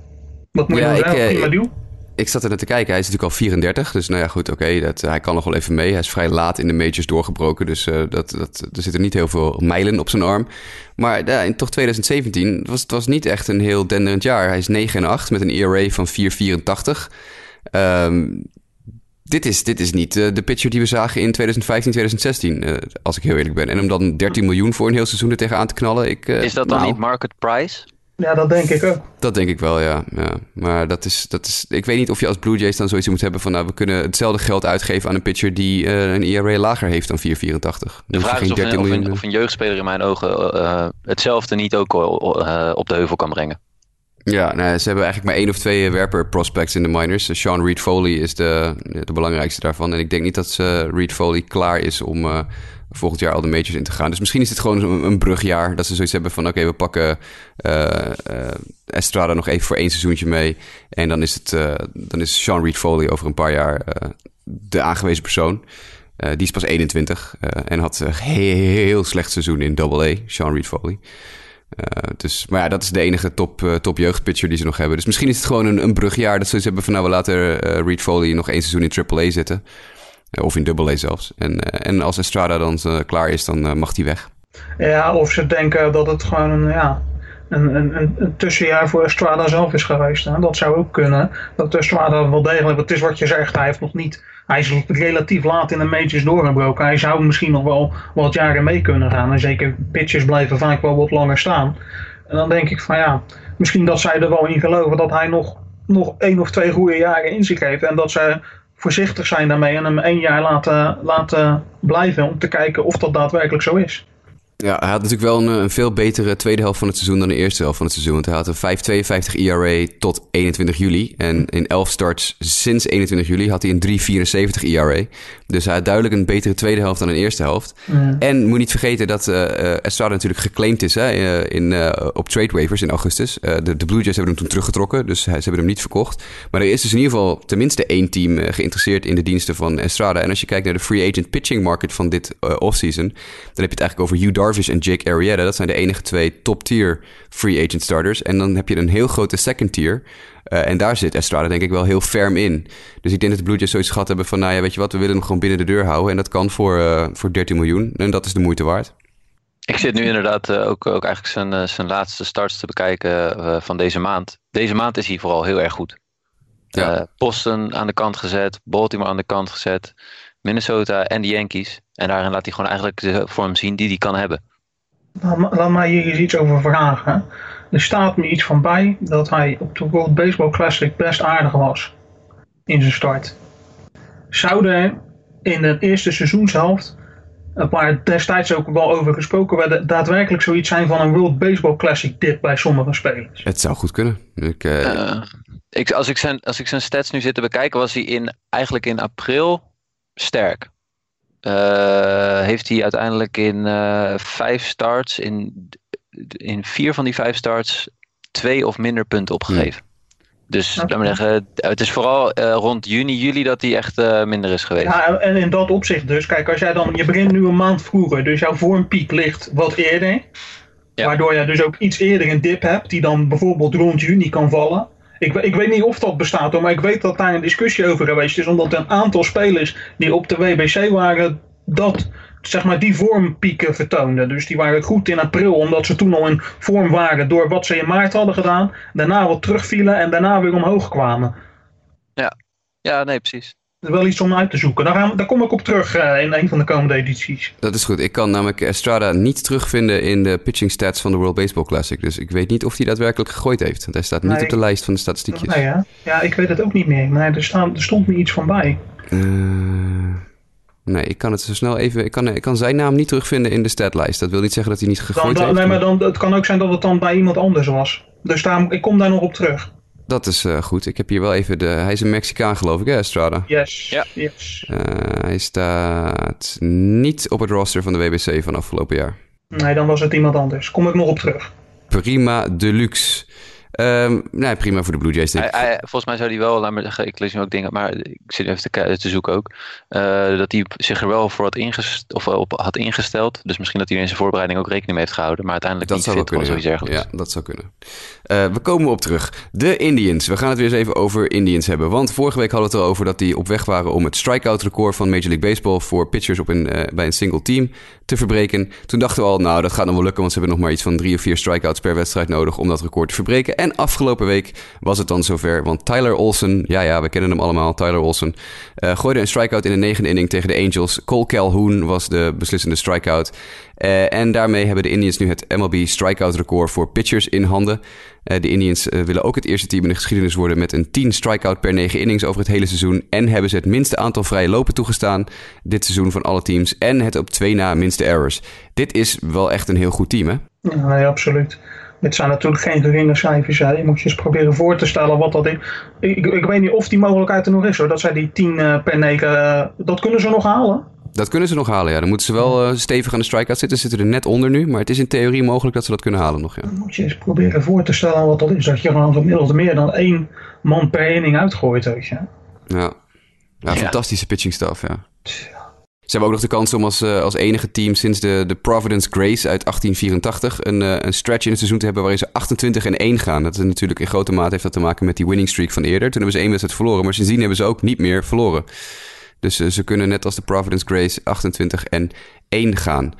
wat moet je nou zeggen? Prima deal ik zat er naar te kijken. Hij is natuurlijk al 34. Dus nou ja, goed, oké. dat hij kan nog wel even mee. Hij is vrij laat in de majors doorgebroken. Dus uh, dat, dat, er zitten niet heel veel mijlen op zijn arm. Maar ja, in toch 2017 was het was niet echt een heel denderend jaar. Hij is 9 en 8 met een ERA van 4,84. Um, dit is, dit is niet uh, de pitcher die we zagen in 2015, 2016, uh, als ik heel eerlijk ben. En om dan 13 miljoen voor een heel seizoen er tegenaan te knallen. Ik, is dat dan nou, niet market price? Ja, dat denk ik ook. Dat denk ik wel, ja. ja. Maar dat is, dat is... Ik weet niet of je als Blue Jays dan zoiets moet hebben van... nou, we kunnen hetzelfde geld uitgeven aan een pitcher... die uh, een ERA lager heeft dan 4,84. De vraag is of een, of, een, of een, jeugdspeler in mijn ogen... Uh, hetzelfde niet ook uh, op de heuvel kan brengen. Ja, nou, ze hebben eigenlijk maar één of twee werper prospects in de minors. Sean Reed Foley is de, de belangrijkste daarvan. En ik denk niet dat ze Reed Foley klaar is om uh, volgend jaar al de majors in te gaan. Dus misschien is dit gewoon een, brugjaar. Dat ze zoiets hebben van: oké, we pakken uh, uh, Estrada nog even voor één seizoentje mee. En dan is, het, dan is Sean Reed Foley over een paar jaar de aangewezen persoon. die is pas 21 en had een heel, slecht seizoen in Double A, Sean Reed Foley. Dus, maar ja, dat is de enige top, top jeugdpitcher die ze nog hebben. Dus misschien is het gewoon een, een brugjaar dat ze hebben van... nou, we laten Reed Foley nog één seizoen in AAA zitten. Of in AA zelfs. En, en als Estrada dan klaar is, dan mag hij weg. Ja, of ze denken dat het gewoon een, ja, een, een, een tussenjaar voor Estrada zelf is geweest. Dat zou ook kunnen. Dat Estrada wel degelijk, het is wat je zegt, hij heeft nog niet hij is relatief laat in de majors doorgebroken. Hij zou misschien nog wel wat jaren mee kunnen gaan. En zeker pitchers blijven vaak wel wat langer staan. En dan denk ik van ja, misschien dat zij er wel in geloven dat hij nog, nog één of twee goede jaren in zich heeft. En dat ze voorzichtig zijn daarmee en hem één jaar laten, laten blijven om te kijken of dat daadwerkelijk zo is. Ja, hij had natuurlijk wel een, een, veel betere tweede helft van het seizoen dan de eerste helft van het seizoen. Want hij had een 5,52 ERA tot 21 juli. En in 11 starts sinds 21 juli had hij een 3,74 ERA. Dus hij had duidelijk een betere tweede helft dan een eerste helft. Mm. En moet niet vergeten dat uh, Estrada natuurlijk geclaimd is hè, in, uh, op trade waivers in augustus. Uh, de, de, Blue Jays hebben hem toen teruggetrokken, dus ze hebben hem niet verkocht. Maar er is dus in ieder geval tenminste één team geïnteresseerd in de diensten van Estrada. En als je kijkt naar de free agent pitching market van dit offseason, dan heb je het eigenlijk over Hugh Darvish en Jake Arrieta. Dat zijn de enige twee top-tier free agent starters. En dan heb je een heel grote second tier. Uh, en daar zit Estrada denk ik wel heel ferm in. Dus ik denk dat de Blue Jays zoiets gehad hebben van... nou ja, weet je wat, we willen hem gewoon binnen de deur houden. En dat kan voor, uh, voor 13 miljoen. En dat is de moeite waard. Ik zit nu inderdaad uh, ook, ook eigenlijk zijn, zijn laatste starts te bekijken van deze maand. Deze maand is hij vooral heel erg goed. Ja. Boston aan de kant gezet, Baltimore aan de kant gezet, Minnesota en de Yankees. En daarin laat hij gewoon eigenlijk de vorm zien die hij kan hebben. Laat mij hier eens iets over vragen. Er staat me iets van bij dat hij op de World Baseball Classic best aardig was. In zijn start. Zou er in de eerste seizoenshelft, waar destijds ook wel over gesproken werd, daadwerkelijk zoiets zijn van een World Baseball Classic dip bij sommige spelers? Het zou goed kunnen. Ik, uh... Uh, ik, als, ik zijn, als ik zijn stats nu zit te bekijken, was hij in, eigenlijk in april sterk. Uh, heeft hij uiteindelijk in uh, vijf starts, in, in vier van die vijf starts, twee of minder punten opgegeven. Dus okay. laat zeggen, het is vooral uh, rond juni, juli dat hij echt minder is geweest. Ja, en in dat opzicht dus, kijk, als jij dan, je begint nu een maand vroeger, dus jouw vormpiek ligt wat eerder. Ja. Waardoor je dus ook iets eerder een dip hebt, die dan bijvoorbeeld rond juni kan vallen. Ik, ik, weet niet of dat bestaat, maar ik weet dat daar een discussie over geweest is. Omdat een aantal spelers die op de WBC waren, dat zeg maar die vormpieken vertoonden. Dus die waren goed in april, omdat ze toen al in vorm waren door wat ze in maart hadden gedaan. Daarna wat terugvielen en daarna weer omhoog kwamen. Ja, ja nee, precies. Wel iets om uit te zoeken. Daar, gaan, daar kom ik op terug uh, in een van de komende edities. Dat is goed. Ik kan namelijk Estrada niet terugvinden in de pitching stats van de World Baseball Classic. Dus ik weet niet of hij daadwerkelijk gegooid heeft. Want hij staat niet nee, op de lijst van de statistiekjes. Nee, ja. ja, ik weet het ook niet meer. Maar er, staan, er stond me iets van bij. Uh... Nee, ik kan het zo snel even. Ik kan, ik kan zijn naam niet terugvinden in de statlijst. Dat wil niet zeggen dat hij niet gegooid dan, heeft. Nee, maar dan, het kan ook zijn dat het dan bij iemand anders was. Dus daar, ik kom daar nog op terug. Dat is uh, goed. Ik heb hier wel even de. Hij is een Mexicaan, geloof ik, hè, Estrada? Yes. Ja. yes. Uh, hij staat niet op het roster van de WBC van afgelopen jaar. Nee, dan was het iemand anders. Kom ik nog op terug. Prima Deluxe. Um, nee, prima voor de Blue Jays. Hij, hij, volgens mij zou hij wel, laat me zeggen, ik lees nu ook dingen, maar ik zit even te, te zoeken ook. Uh, dat hij zich er wel voor had, ingest of op had ingesteld. Dus misschien dat hij in zijn voorbereiding ook rekening mee heeft gehouden. Maar uiteindelijk dat niet zou fit wel kunnen, kunnen. Ja. ja, dat zou kunnen. Uh, we komen op terug. De Indians. We gaan het weer eens even over Indians hebben. Want vorige week hadden we het erover dat die op weg waren om het strikeout record van Major League Baseball voor pitchers op een, uh, bij een single team te verbreken. Toen dachten we al, nou dat gaat nog wel lukken, want ze hebben nog maar iets van drie of vier strikeouts per wedstrijd nodig om dat record te verbreken. En afgelopen week was het dan zover, want Tyler Olsen, ja ja, we kennen hem allemaal, Tyler Olsen, uh, gooide een strikeout in de negende inning tegen de Angels. Cole Calhoun was de beslissende strikeout. Uh, en daarmee hebben de Indians nu het MLB strikeout record voor pitchers in handen. Uh, de Indians willen ook het eerste team in de geschiedenis worden met een 10 strikeout per 9 innings over het hele seizoen. En hebben ze het minste aantal vrije lopen toegestaan dit seizoen van alle teams. En het op twee na minste errors. Dit is wel echt een heel goed team, hè? Nee, absoluut. Dit zijn natuurlijk geen geringe cijfers. Hè. Je moet je eens proberen voor te stellen wat dat is. Ik, ik weet niet of die mogelijkheid er nog is hoor. Dat zij die 10 uh, per 9, uh, dat kunnen ze nog halen. Dat kunnen ze nog halen, ja. Dan moeten ze wel uh, stevig aan de strikeout zitten. Ze zitten er net onder nu. Maar het is in theorie mogelijk dat ze dat kunnen halen nog, ja. Dan moet je eens proberen voor te stellen wat dat is. Dat je gewoon gemiddeld meer dan één man per inning uitgooit, weet je. Ja. Ja, fantastische pitching staff, ja. Ze hebben ook nog de kans om als, uh, als enige team sinds de, de Providence Grace uit 1884 een, uh, een stretch in het seizoen te hebben waarin ze 28 en 1 gaan. Dat is natuurlijk in grote mate heeft dat te maken met die winning streak van eerder. Toen hebben ze één wedstrijd verloren, maar sindsdien hebben ze ook niet meer verloren. Dus uh, ze kunnen net als de Providence Grace 28 en 1 gaan.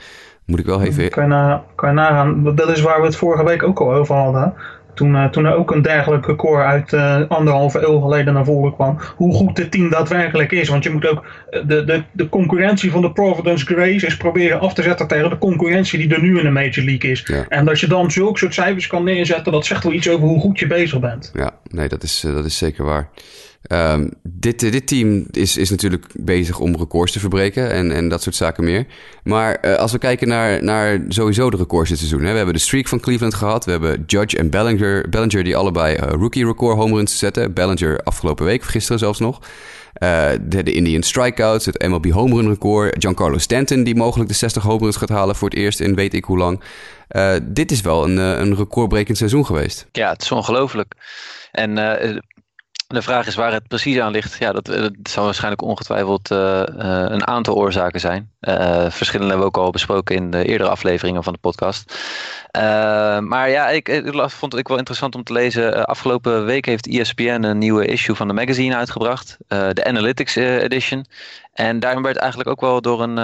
Moet ik wel even... Kan je, kan je nagaan, dat is waar we het vorige week ook al over hadden. Toen, uh, toen er ook een dergelijk record uit uh, anderhalve eeuw geleden naar voren kwam. Hoe goed dit team daadwerkelijk is. Want je moet ook de, de, de concurrentie van de Providence Grace is proberen af te zetten tegen de concurrentie die er nu in de Major League is. Ja. En dat je dan zulke soort cijfers kan neerzetten, dat zegt wel iets over hoe goed je bezig bent. Ja, nee, dat is, dat is zeker waar. Um, dit, dit team is, is natuurlijk bezig om records te verbreken en, en dat soort zaken meer. Maar uh, als we kijken naar, naar sowieso de records dit seizoen. Hè, we hebben de streak van Cleveland gehad. We hebben Judge en Bellinger, Bellinger die allebei uh, rookie record home runs zetten. Bellinger afgelopen week, gisteren zelfs nog. De, de Indian strikeouts, het MLB home run record. Giancarlo Stanton die mogelijk de 60 home runs gaat halen voor het eerst in weet ik hoe lang. dit is wel een, een recordbrekend seizoen geweest. Ja, het is ongelooflijk. En de vraag is waar het precies aan ligt. Ja, dat, dat zal waarschijnlijk ongetwijfeld uh, uh, een aantal oorzaken zijn. Uh, verschillende hebben we ook al besproken in de eerdere afleveringen van de podcast. maar ja, ik, vond het wel interessant om te lezen. afgelopen week heeft ESPN een nieuwe issue van de magazine uitgebracht. de Analytics Edition. En daarin werd eigenlijk ook wel door een,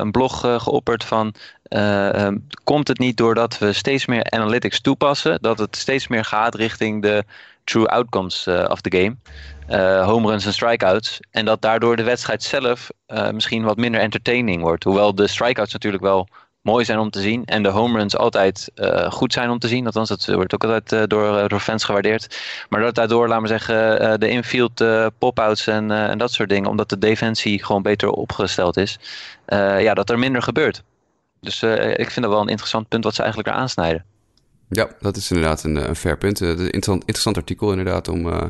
een blog geopperd van... Um, komt het niet doordat we steeds meer analytics toepassen... dat het steeds meer gaat richting de true outcomes uh, of the game. Uh, home runs en strikeouts. En dat daardoor de wedstrijd zelf misschien wat minder entertaining wordt. Hoewel de strikeouts natuurlijk wel mooi zijn om te zien. En de home runs altijd goed zijn om te zien. Althans, dat wordt ook altijd door, door fans gewaardeerd. Maar dat daardoor, laten we zeggen, de infield pop-outs en, en dat soort dingen. Omdat de defensie gewoon beter opgesteld is. ja, dat er minder gebeurt. Dus ik vind dat wel een interessant punt wat ze eigenlijk er aansnijden. Ja, dat is inderdaad een, een fair punt. Een interessant, interessant artikel inderdaad om, uh,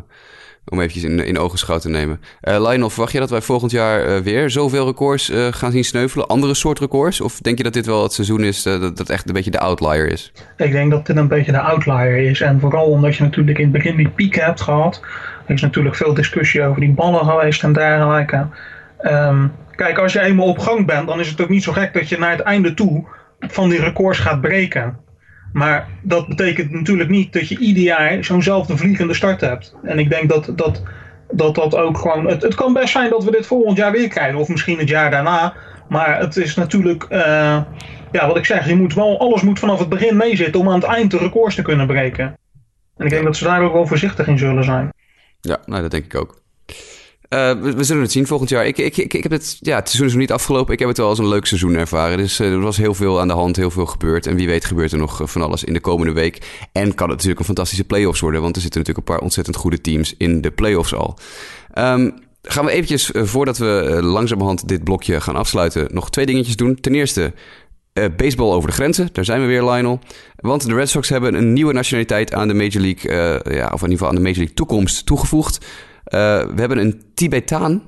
om eventjes in, in ogenschouw te nemen. Uh, Lionel, verwacht je dat wij volgend jaar uh, weer zoveel records gaan zien sneuvelen? Andere soort records? Of denk je dat dit wel het seizoen is dat dat echt een beetje de outlier is? Ik denk dat dit een beetje de outlier is. En vooral omdat je natuurlijk in het begin die piek hebt gehad. Er is natuurlijk veel discussie over die ballen geweest en dergelijke. Um, kijk, als je eenmaal op gang bent, dan is het ook niet zo gek dat je naar het einde toe van die records gaat breken. Maar dat betekent natuurlijk niet dat je ieder jaar zo'nzelfde vliegende start hebt. En ik denk dat dat, dat, dat ook gewoon. Het, het kan best zijn dat we dit volgend jaar weer krijgen, of misschien het jaar daarna. Maar het is natuurlijk. Uh, ja, wat ik zeg, je moet wel, alles moet vanaf het begin meezitten om aan het eind de records te kunnen breken. En ik denk dat ze daar ook wel voorzichtig in zullen zijn. Ja, nou, dat denk ik ook. Uh, we, zullen het zien volgend jaar. Ik, ik, ik, ik heb het, ja, het seizoen is nog niet afgelopen. Ik heb het wel als een leuk seizoen ervaren. Dus uh, er was heel veel aan de hand, heel veel gebeurd. En wie weet gebeurt er nog van alles in de komende week. En kan het natuurlijk een fantastische playoffs worden. Want er zitten natuurlijk een paar ontzettend goede teams in de playoffs al. Um, gaan we eventjes, voordat we langzamerhand dit blokje gaan afsluiten, nog twee dingetjes doen. Ten eerste, baseball over de grenzen. Daar zijn we weer, Lionel. Want de Red Sox hebben een nieuwe nationaliteit aan de Major League, ja, of in ieder geval aan de Major League toekomst toegevoegd. Uh, we hebben een Tibetaan.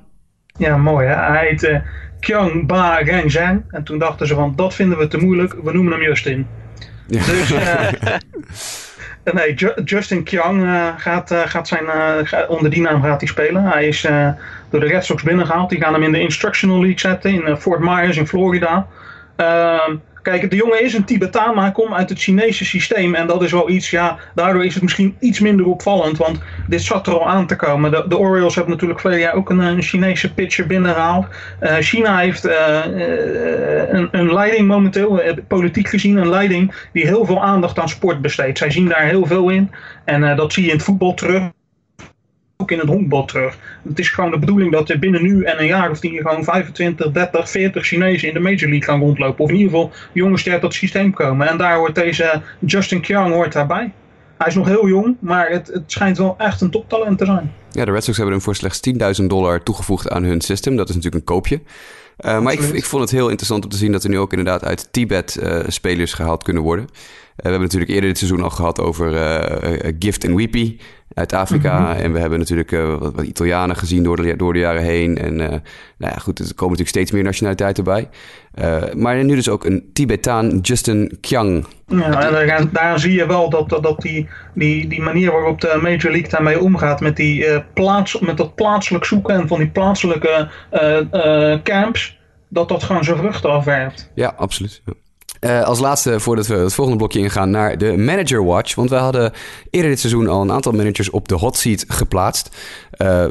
Ja, mooi hè. Hij heet uh, Kyung Ba Renzhang. En toen dachten ze van, dat vinden we te moeilijk. We noemen hem Justin. Ja. Dus uh, *laughs* nee, Ju Justin Kyung gaat, gaat zijn, onder die naam gaat hij spelen. Hij is door de Red Sox binnengehaald. Die gaan hem in de Instructional League zetten in Fort Myers in Florida. Kijk, de jongen is een Tibetaan, maar hij komt uit het Chinese systeem. En dat is wel iets, ja, daardoor is het misschien iets minder opvallend. Want dit zat er al aan te komen. De, Orioles hebben natuurlijk vorig jaar ook een, een Chinese pitcher binnengehaald. Uh, China heeft uh, een, een leiding momenteel, politiek gezien, een leiding die heel veel aandacht aan sport besteedt. Zij zien daar heel veel in. En dat zie je in het voetbal terug ook in het honkbal terug. Het is gewoon de bedoeling dat er binnen nu en een jaar of tien gewoon 25, 30, 40 Chinezen in de Major League gaan rondlopen. Of in ieder geval jongens die uit dat systeem komen. En daar hoort deze Justin Kyung hoort daarbij. Hij is nog heel jong, maar het, het schijnt wel echt een toptalent te zijn. Ja, de Red Sox hebben hem voor slechts 10.000 dollar toegevoegd aan hun system. Dat is natuurlijk een koopje. Uh, maar ik, ik, vond het heel interessant om te zien dat er nu ook inderdaad uit Tibet uh, spelers gehaald kunnen worden. Uh, we hebben natuurlijk eerder dit seizoen al gehad over Gift en Weepy uit Afrika. Mhm. En we hebben natuurlijk uh, wat, wat, Italianen gezien door de, door de jaren heen. En uh, nou ja, goed, er komen natuurlijk steeds meer nationaliteiten bij. Uh, maar nu dus ook een Tibetaan, Justin Kyang. Ja, en daar, daar zie je wel dat, dat die, die, die manier waarop de Major League daarmee omgaat... met, die, plaats, met dat plaatselijk zoeken en van die plaatselijke camps... dat dat gewoon zijn vruchten afwerpt. Ja, absoluut. Ja. Uh, als laatste, voordat we het volgende blokje ingaan, naar de Manager Watch. Want wij hadden eerder dit seizoen al een aantal managers op de hot seat geplaatst. Uh,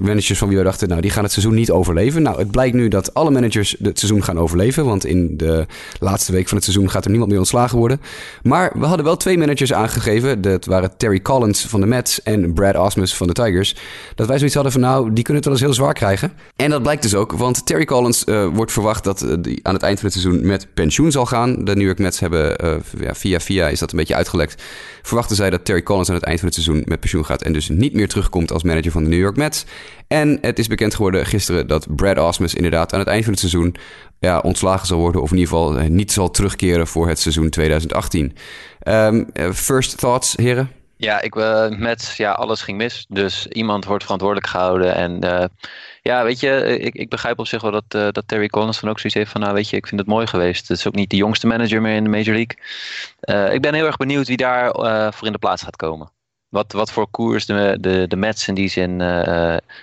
managers van wie we dachten, nou, die gaan het seizoen niet overleven. Nou, het blijkt nu dat alle managers het seizoen gaan overleven. Want in de laatste week van het seizoen gaat er niemand meer ontslagen worden. Maar we hadden wel twee managers aangegeven. Dat waren Terry Collins van de Mets en Brad Osmus van de Tigers. Dat wij zoiets hadden van, nou, die kunnen het wel eens heel zwaar krijgen. En dat blijkt dus ook, want Terry Collins uh, wordt verwacht dat die aan het eind van het seizoen met pensioen zal gaan de New York Mets hebben, uh, ja, via via is dat een beetje uitgelekt. Verwachten zij dat Terry Collins aan het eind van het seizoen met pensioen gaat en dus niet meer terugkomt als manager van de New York Mets. En het is bekend geworden gisteren dat Brad Osmus inderdaad aan het eind van het seizoen ja, ontslagen zal worden, of in ieder geval eh, niet zal terugkeren voor het seizoen 2018. Um, ehm, eh, first thoughts, heren? Ja, ik, uh, met ja, alles ging mis. Dus iemand wordt verantwoordelijk gehouden. En uh, ja, weet je, ik, ik begrijp op zich wel dat, dat Terry Collins dan ook zoiets heeft van, nou weet je, ik vind het mooi geweest. Het is ook niet de jongste manager meer in de Major League. ik ben heel erg benieuwd wie daar voor in de plaats gaat komen. Wat, wat voor koers de, de, de Mets in die zin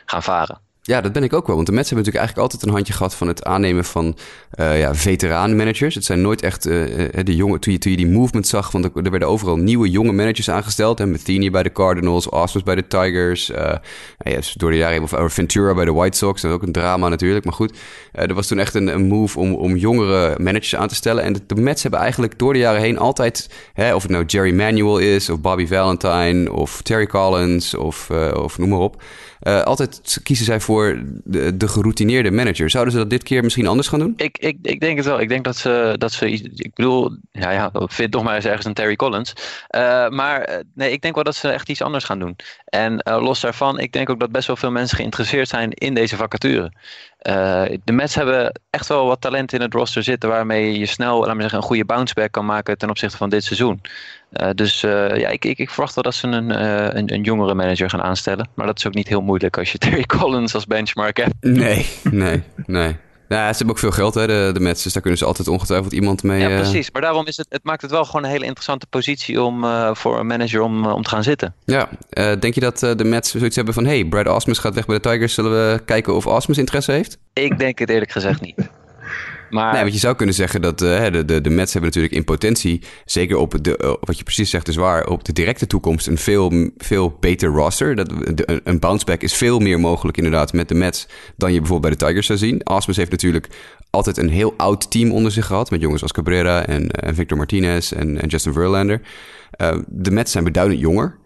gaan varen. Ja, dat ben ik ook wel. Want de Mets hebben natuurlijk eigenlijk altijd een handje gehad van het aannemen van uh, ja, veteraan-managers. Het zijn nooit echt uh, de jonge. Toen je, toen je die movement zag, want er, werden overal nieuwe jonge managers aangesteld. En Matheny bij de Cardinals, Osmos bij de Tigers. Uh, ja, door de jaren of Ventura bij de White Sox. Dat is ook een drama natuurlijk. Maar goed, er was toen echt een, een, move om, om jongere managers aan te stellen. En de, de Mets hebben eigenlijk door de jaren heen altijd, hè, of het nou Jerry Manuel is, of Bobby Valentine, of Terry Collins, of, of noem maar op. Altijd kiezen zij voor de, de, geroutineerde manager. Zouden ze dat dit keer misschien anders gaan doen? Ik, ik, ik denk het wel. Ik denk dat ze, dat ze ik bedoel, ja, ja, vind toch maar eens ergens een Terry Collins. Uh, maar eh, nee, ik denk wel dat ze echt iets anders gaan doen. En uh, los daarvan, ik denk ook dat best wel veel mensen geïnteresseerd zijn in deze vacature. Uh, de Mets hebben echt wel wat talent in het roster zitten waarmee je snel laat maar zeggen, een goede bounceback kan maken ten opzichte van dit seizoen. Uh, dus uh, ja, ik, ik, ik, verwacht wel dat ze een, een, een, jongere manager gaan aanstellen. Maar dat is ook niet heel moeilijk als je *laughs* Terry Collins als benchmark hebt. Nee, nee, nee. Nou, ze hebben ook veel geld, hè, de, de Mets. Dus daar kunnen ze altijd ongetwijfeld iemand mee... Ja, precies. Maar daarom is het, het maakt het wel gewoon een hele interessante positie om, uh, voor een manager om, om te gaan zitten. Ja. Uh, denk je dat de Mets zoiets hebben van... hey, Brad Osmus gaat weg bij de Tigers. Zullen we kijken of Osmus interesse heeft? Ik denk het eerlijk gezegd niet. Maar... Nee, want je zou kunnen zeggen dat uh, de, de, de Mets hebben natuurlijk in potentie, zeker op de, uh, wat je precies zegt is waar, op de directe toekomst een veel, veel beter roster. Dat, een bounceback is veel meer mogelijk inderdaad met de Mets dan je bijvoorbeeld bij de Tigers zou zien. Osmus heeft natuurlijk altijd een heel oud team onder zich gehad, met jongens als Cabrera en, en Victor Martinez en, en Justin Verlander. De Mets zijn beduidend jonger.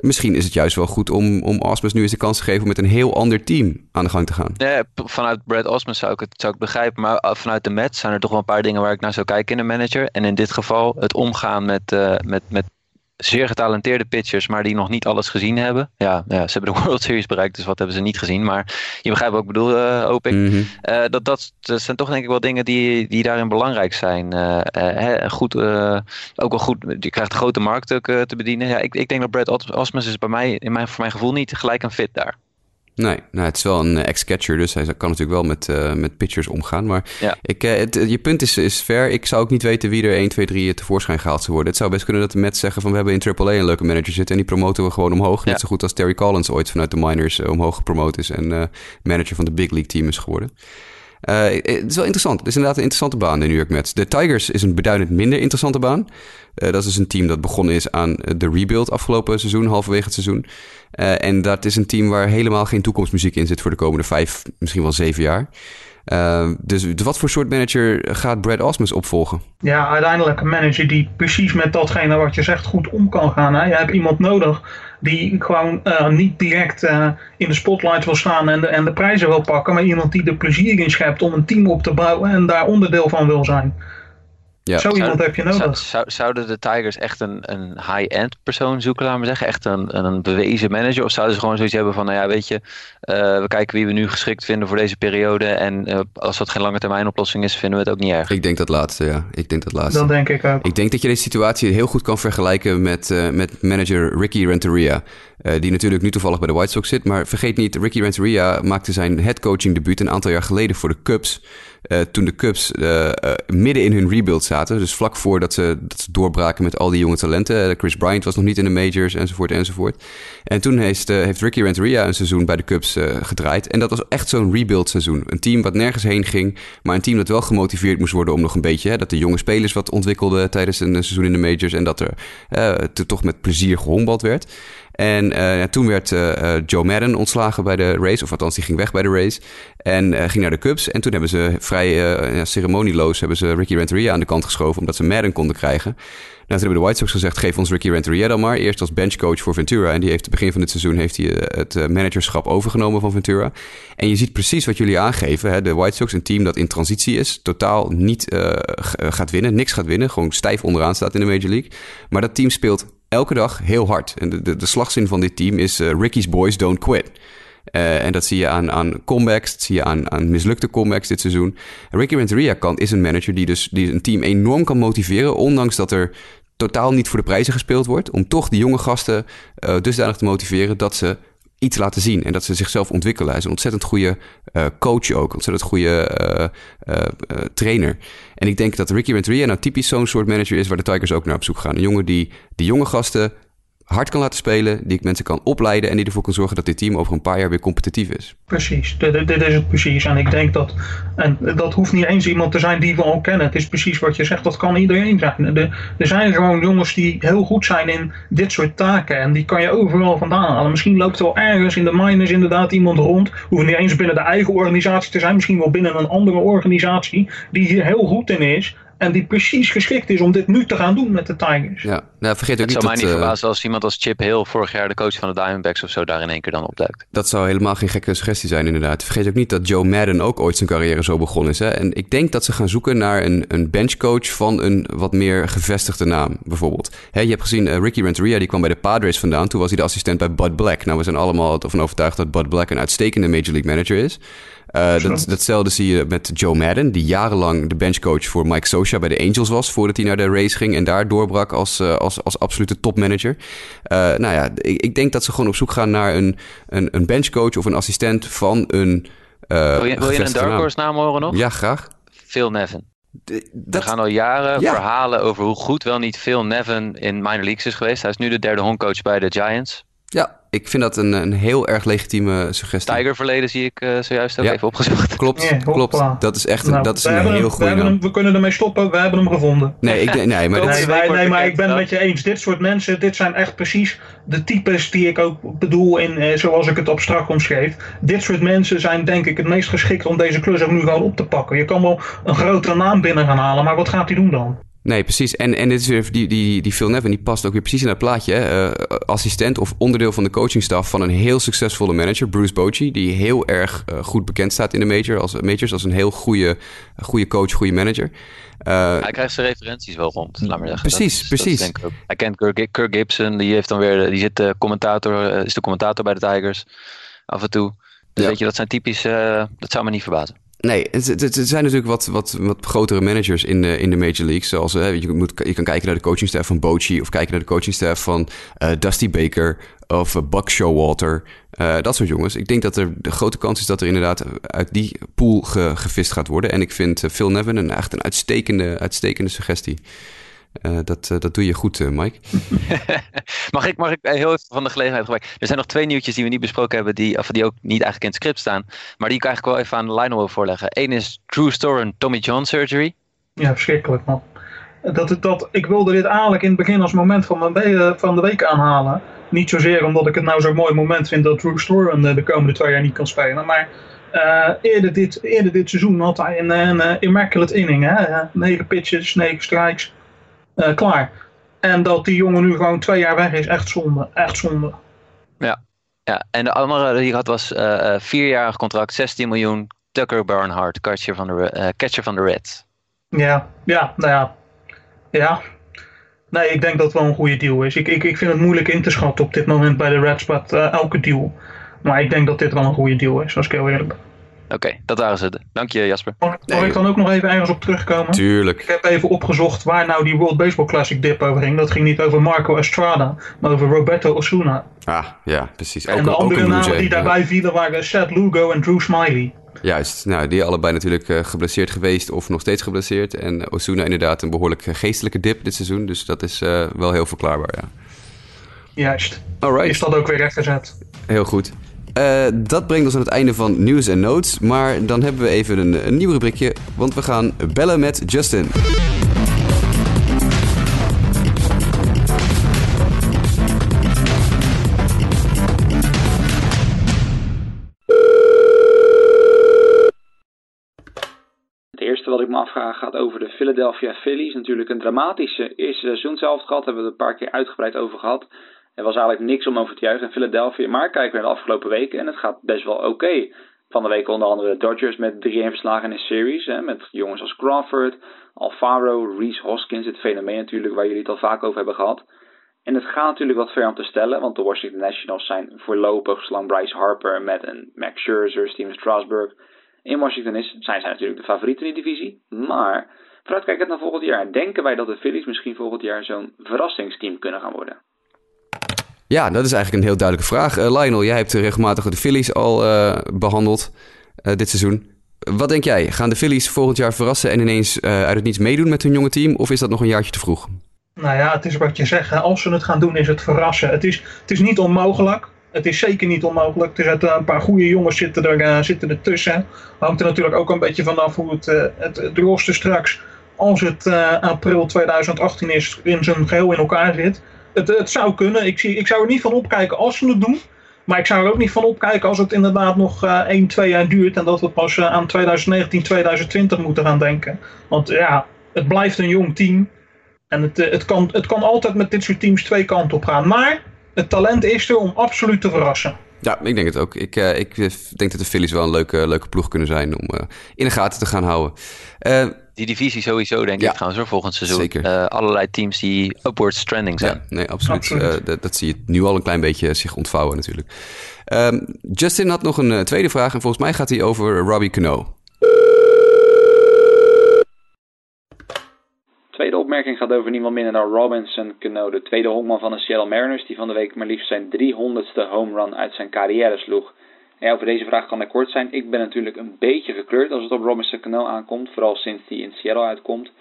Misschien is het juist wel goed om, om Osmus nu eens de kans te geven om met een heel ander team aan de gang te gaan. Nee, vanuit Brad Osmus zou ik het zou ik begrijpen. Maar uh, vanuit de Mets zijn er toch wel een paar dingen waar ik naar zou kijken in een manager. En in dit geval het omgaan met, uh, met, met zeer getalenteerde pitchers, maar die nog niet alles gezien hebben. Ja, ja, ze hebben de *laughs* World Series bereikt, dus wat hebben ze niet gezien. Maar je begrijpt wat ik bedoel, uh, hoop ik. Mm -hmm. uh, dat, dat, dat zijn toch denk ik wel dingen die, die daarin belangrijk zijn. Uh, hè, goed, ook wel goed, je krijgt een grote markt ook te bedienen. Ja, ik, ik denk dat Brad Osmus is bij mij, in mijn, voor mijn gevoel niet gelijk een fit daar. Nee, nou, het is wel een ex-catcher, dus hij kan natuurlijk wel met, uh, met pitchers omgaan. Maar ja. ik, uh, het, je punt is, is fair. Ik zou ook niet weten wie er 1, 2, 3 tevoorschijn gehaald zou worden. Het zou best kunnen dat de Mets zeggen van we hebben in AAA een leuke manager zitten en die promoten we gewoon omhoog. Ja. Net zo goed als Terry Collins ooit vanuit de minors uh, omhoog gepromoot is en manager van de big league team is geworden. Uh, het is wel interessant. Het is inderdaad een interessante baan, de New York Mets. De Tigers is een beduidend minder interessante baan. Uh, dat is dus een team dat begonnen is aan de rebuild afgelopen seizoen, halverwege het seizoen. En dat is een team waar helemaal geen toekomstmuziek in zit voor de komende vijf, misschien wel zeven jaar. Dus wat voor soort manager gaat Brad Osmus opvolgen? Ja, uiteindelijk een manager die precies met datgene wat je zegt goed om kan gaan. Hè? Je hebt iemand nodig die gewoon uh, niet direct uh, in de spotlight wil staan en de, en de prijzen wil pakken, maar iemand die er plezier in schept om een team op te bouwen en daar onderdeel van wil zijn. Ja. Zo iemand heb je nodig. Zou, zouden de Tigers echt een, een high-end persoon zoeken, laten we zeggen? Echt een, een bewezen manager? Of zouden ze gewoon zoiets hebben van, nou ja, weet je, uh, we kijken wie we nu geschikt vinden voor deze periode. En uh, als dat geen lange termijn oplossing is, vinden we het ook niet erg. Ik denk dat laatste, ja. Ik denk dat laatste. Dan denk ik ook. Ik denk dat je deze situatie heel goed kan vergelijken met, uh, met manager Ricky Renteria. die natuurlijk nu toevallig bij de White Sox zit. Maar vergeet niet, Ricky Renteria maakte zijn headcoaching debuut een aantal jaar geleden voor de Cubs. Uh, toen de Cubs uh, uh, midden in hun rebuild zaten. Dus vlak voordat ze, dat ze doorbraken met al die jonge talenten. Chris Bryant was nog niet in de majors, enzovoort, enzovoort. En toen heeft, heeft Ricky Renteria een seizoen bij de Cubs gedraaid. En dat was echt zo'n rebuild seizoen. Een team wat nergens heen ging, maar een team dat wel gemotiveerd moest worden om nog een beetje... Hè, dat de jonge spelers wat ontwikkelden tijdens een seizoen in de majors. En dat er toch met plezier gehombald werd. En uh, toen werd uh, Joe Madden ontslagen bij de race. Of althans, die ging weg bij de race. En ging naar de Cubs. En toen hebben ze vrij ceremonieloos hebben ze Ricky Renteria aan de kant geschoven. Omdat ze Madden konden krijgen. Nou, toen hebben de White Sox gezegd, geef ons Ricky Renteria dan maar. Eerst als benchcoach voor Ventura. En die heeft, begin van dit seizoen heeft hij het managerschap overgenomen van Ventura. En je ziet precies wat jullie aangeven. Hè? De White Sox, een team dat in transitie is. Totaal niet gaat winnen. Niks gaat winnen. Gewoon stijf onderaan staat in de Major League. Maar dat team speelt elke dag heel hard. En de, de, de slagzin van dit team is uh, Ricky's boys don't quit. Uh, en dat zie je aan, aan comebacks, dat zie je aan, aan mislukte comebacks dit seizoen. Ricky Renteria kan, is een manager die dus die een team enorm kan motiveren, ondanks dat er totaal niet voor de prijzen gespeeld wordt, om toch die jonge gasten uh, dusdanig te motiveren dat ze iets laten zien en dat ze zichzelf ontwikkelen. Hij is een ontzettend goede uh, coach ook, ontzettend goede uh, uh, trainer. En ik denk dat Ricky Renteria nou typisch zo'n soort manager is waar de Tigers ook naar op zoek gaan. Een jongen die die jonge gasten hard kan laten spelen, die ik mensen kan opleiden en die ervoor kan zorgen dat dit team over een paar jaar weer competitief is. Precies, dit, is het precies. En ik denk dat, en dat hoeft niet eens iemand te zijn die we al kennen. Het is precies wat je zegt, dat kan iedereen zijn. er zijn gewoon jongens die heel goed zijn in dit soort taken en die kan je overal vandaan halen. Misschien loopt er wel ergens in de miners inderdaad iemand rond, hoeft niet eens binnen de eigen organisatie te zijn, misschien wel binnen een andere organisatie, die hier heel goed in is en die precies geschikt is om dit nu te gaan doen met de Tigers. Ja, nou, vergeet ook het niet zou mij niet uh, verbazen als iemand als Chip Hill vorig jaar de coach van de Diamondbacks of zo daar in één keer dan opduikt. Dat zou helemaal geen gekke suggestie zijn inderdaad. Vergeet ook niet dat Joe Madden ook ooit zijn carrière zo begonnen is. Hè? En ik denk dat ze gaan zoeken naar een, een benchcoach van een wat meer gevestigde naam bijvoorbeeld. Hè, je hebt gezien uh, Ricky Renteria, die kwam bij de Padres vandaan. Toen was hij de assistent bij Bud Black. Nou, we zijn allemaal ervan overtuigd dat Bud Black een uitstekende Major League Manager is. Uh, dat, datzelfde zie je met Joe Madden, die jarenlang de benchcoach voor Mike Socha bij de Angels was, voordat hij naar de race ging en daar doorbrak als, uh, als, als absolute topmanager. Uh, nou ja, ik, ik, denk dat ze gewoon op zoek gaan naar een, een, een benchcoach of een assistent van een. wil je, wil je een Dark Horse naam horen nog? Ja, graag. Phil Nevin. De, dat... Er gaan al jaren ja. verhalen over hoe goed wel niet Phil Nevin in minor leagues is geweest. Hij is nu de derde honkcoach bij de Giants. Ja, ik vind dat een, een heel erg legitieme suggestie. Tiger verleden zie ik uh, zojuist ook ja. even opgezocht. Klopt, klopt. Dat is echt nou, dat is een heel goede we, we kunnen ermee stoppen, we hebben hem gevonden. Nee, ik, nee, maar, *laughs* nee, nee, nee, maar ik ben het met je eens. Dit soort mensen, dit zijn echt precies de types die ik ook bedoel in uh, zoals ik het abstract omschreef. Dit soort mensen zijn denk ik het meest geschikt om deze klus ook nu gewoon op te pakken. Je kan wel een grotere naam binnen gaan halen, maar wat gaat hij doen dan? Nee, precies. En, en dit is weer, die, die, die Phil Nevin die past ook weer precies in dat plaatje. Uh, assistent of onderdeel van de coachingstaf van een heel succesvolle manager, Bruce Bochy, die heel erg uh, goed bekend staat in de major, als, majors als een heel goede, goede coach, goede manager. Uh, hij krijgt zijn referenties wel rond, laat maar zeggen. Precies, dat is, precies. Dat is hij kent Kirk, Kirk, Gibson, die heeft dan weer, die zit de commentator, is de commentator bij de Tigers af en toe. Dus ja. weet je, dat zijn typisch, dat zou me niet verbazen. Nee, het, zijn natuurlijk wat, wat, wat grotere managers in de, in de Major League. Zoals hè, je, moet, je kan kijken naar de coachingstaff van Bochy... of kijken naar de coachingstaff van uh, Dusty Baker of uh, Buck Showalter. Uh, dat soort jongens. Ik denk dat er de grote kans is dat er inderdaad uit die pool ge, gevist gaat worden. En ik vind Phil Nevin een, echt een uitstekende, uitstekende suggestie. Uh, dat, uh, dat doe je goed, uh, Mike. *laughs* mag, ik, mag ik heel even van de gelegenheid gebruiken? Er zijn nog twee nieuwtjes die we niet besproken hebben, die, of die ook niet eigenlijk in het script staan, maar die ik eigenlijk wel even aan Lionel wil voorleggen. Eén is True Story en Tommy John Surgery. Ja, verschrikkelijk man. Dat, dat, ik wilde dit eigenlijk in het begin als moment van, mijn, van de week aanhalen. Niet zozeer omdat ik het nou zo'n mooi moment vind dat True Story de komende twee jaar niet kan spelen, maar uh, eerder, dit, eerder dit seizoen had hij een, een, een immaculate inning. Hè? Negen pitches, negen strikes. Uh, klaar. En dat die jongen nu gewoon twee jaar weg is, echt zonde. Echt zonde. Ja, ja. en de andere die ik had was uh, vierjarig contract, 16 miljoen. Tucker Barnhart, catcher van de, catcher van de Reds. Ja, ja, nou ja. Ja. Nee, ik denk dat het wel een goede deal is. Ik, ik, ik vind het moeilijk in te schatten op dit moment bij de Reds, maar elke deal. Maar ik denk dat dit wel een goede deal is, als ik heel eerlijk ben. Oké, dat waren ze. Dank je, Jasper. Mag, mag ik dan ook nog even ergens op terugkomen? Tuurlijk. Ik heb even opgezocht waar nou die World Baseball Classic dip over ging. Dat ging niet over Marco Estrada, maar over Roberto Osuna. Ah, ja, precies. En ook, de andere namen die daarbij vielen waren Seth Lugo en Drew Smiley. Juist, nou, die allebei natuurlijk uh, geblesseerd geweest of nog steeds geblesseerd. En Osuna inderdaad een behoorlijk geestelijke dip dit seizoen. Dus dat is uh, wel heel verklaarbaar, ja. Juist. Alright. Is dat ook weer rechtgezet. Heel goed. Uh, dat brengt ons aan het einde van nieuws en notes. Maar dan hebben we even een, een nieuw rubriekje, want we gaan bellen met Justin. Het eerste wat ik me afvraag gaat over de Philadelphia Phillies. Natuurlijk een dramatische eerste seizoen zelf gehad. Hebben we het een paar keer uitgebreid over gehad. Er was eigenlijk niks om over te juichen in Philadelphia. Maar kijken we naar de afgelopen weken en het gaat best wel oké. Van de week onder andere de Dodgers met 3-1 verslagen in series. Hè, met jongens als Crawford, Alfaro, Reese Hoskins. Het fenomeen natuurlijk waar jullie het al vaak over hebben gehad. En het gaat natuurlijk wat ver om te stellen. Want de Washington Nationals zijn voorlopig zolang Bryce Harper met een Max Scherzer, Steven Strasburg in Washington is. Zijn zij natuurlijk de favoriet in die divisie. Maar vooruitkijkend naar volgend jaar. Denken wij dat de Phillies misschien volgend jaar zo'n verrassingsteam kunnen gaan worden? Ja, dat is eigenlijk een heel duidelijke vraag. Uh, Lionel, jij hebt regelmatig de Phillies al uh, behandeld dit seizoen. Wat denk jij? Gaan de Phillies volgend jaar verrassen en ineens uit het niets meedoen met hun jonge team? Of is dat nog een jaartje te vroeg? Nou ja, het is wat je zegt. Als ze het gaan doen, is het verrassen. Het is, het is niet onmogelijk. Het is zeker niet onmogelijk. Er zitten een paar goede jongens zitten er, zitten er tussen. Hangt er natuurlijk ook een beetje vanaf hoe het, het, het straks, als het april 2018 is, in zijn geheel in elkaar zit het, het zou kunnen. Ik, zie, ik zou er niet van opkijken als ze het doen. Maar ik zou er ook niet van opkijken als het inderdaad nog uh, 1, 2 jaar duurt. En dat we pas uh, aan 2019, 2020 moeten gaan denken. Want ja, het blijft een jong team. En het, uh, het, kan, het kan altijd met dit soort teams twee kanten op gaan. Maar het talent is er om absoluut te verrassen. Ja, ik denk het ook. Ik, uh, ik denk dat de Phillies wel een leuke, leuke ploeg kunnen zijn om uh, in de gaten te gaan houden. Uh, die divisie sowieso, denk ja, ik trouwens, hoor, volgend seizoen. Zeker. allerlei teams die upwards trending zijn. Ja, nee, absoluut. absoluut. Dat, dat, zie je nu al een klein beetje zich ontvouwen natuurlijk. Um, Justin had nog een tweede vraag en volgens mij gaat hij over Robbie Cano. Tweede opmerking gaat over niemand minder dan Robinson Cano, de tweede honkman van de Seattle Mariners, die van de week maar liefst zijn 300ste home run uit zijn carrière sloeg. Over deze vraag kan ik kort zijn. Ik ben natuurlijk een beetje gekleurd als het op Robinson Cano aankomt, vooral sinds hij in Seattle uitkomt.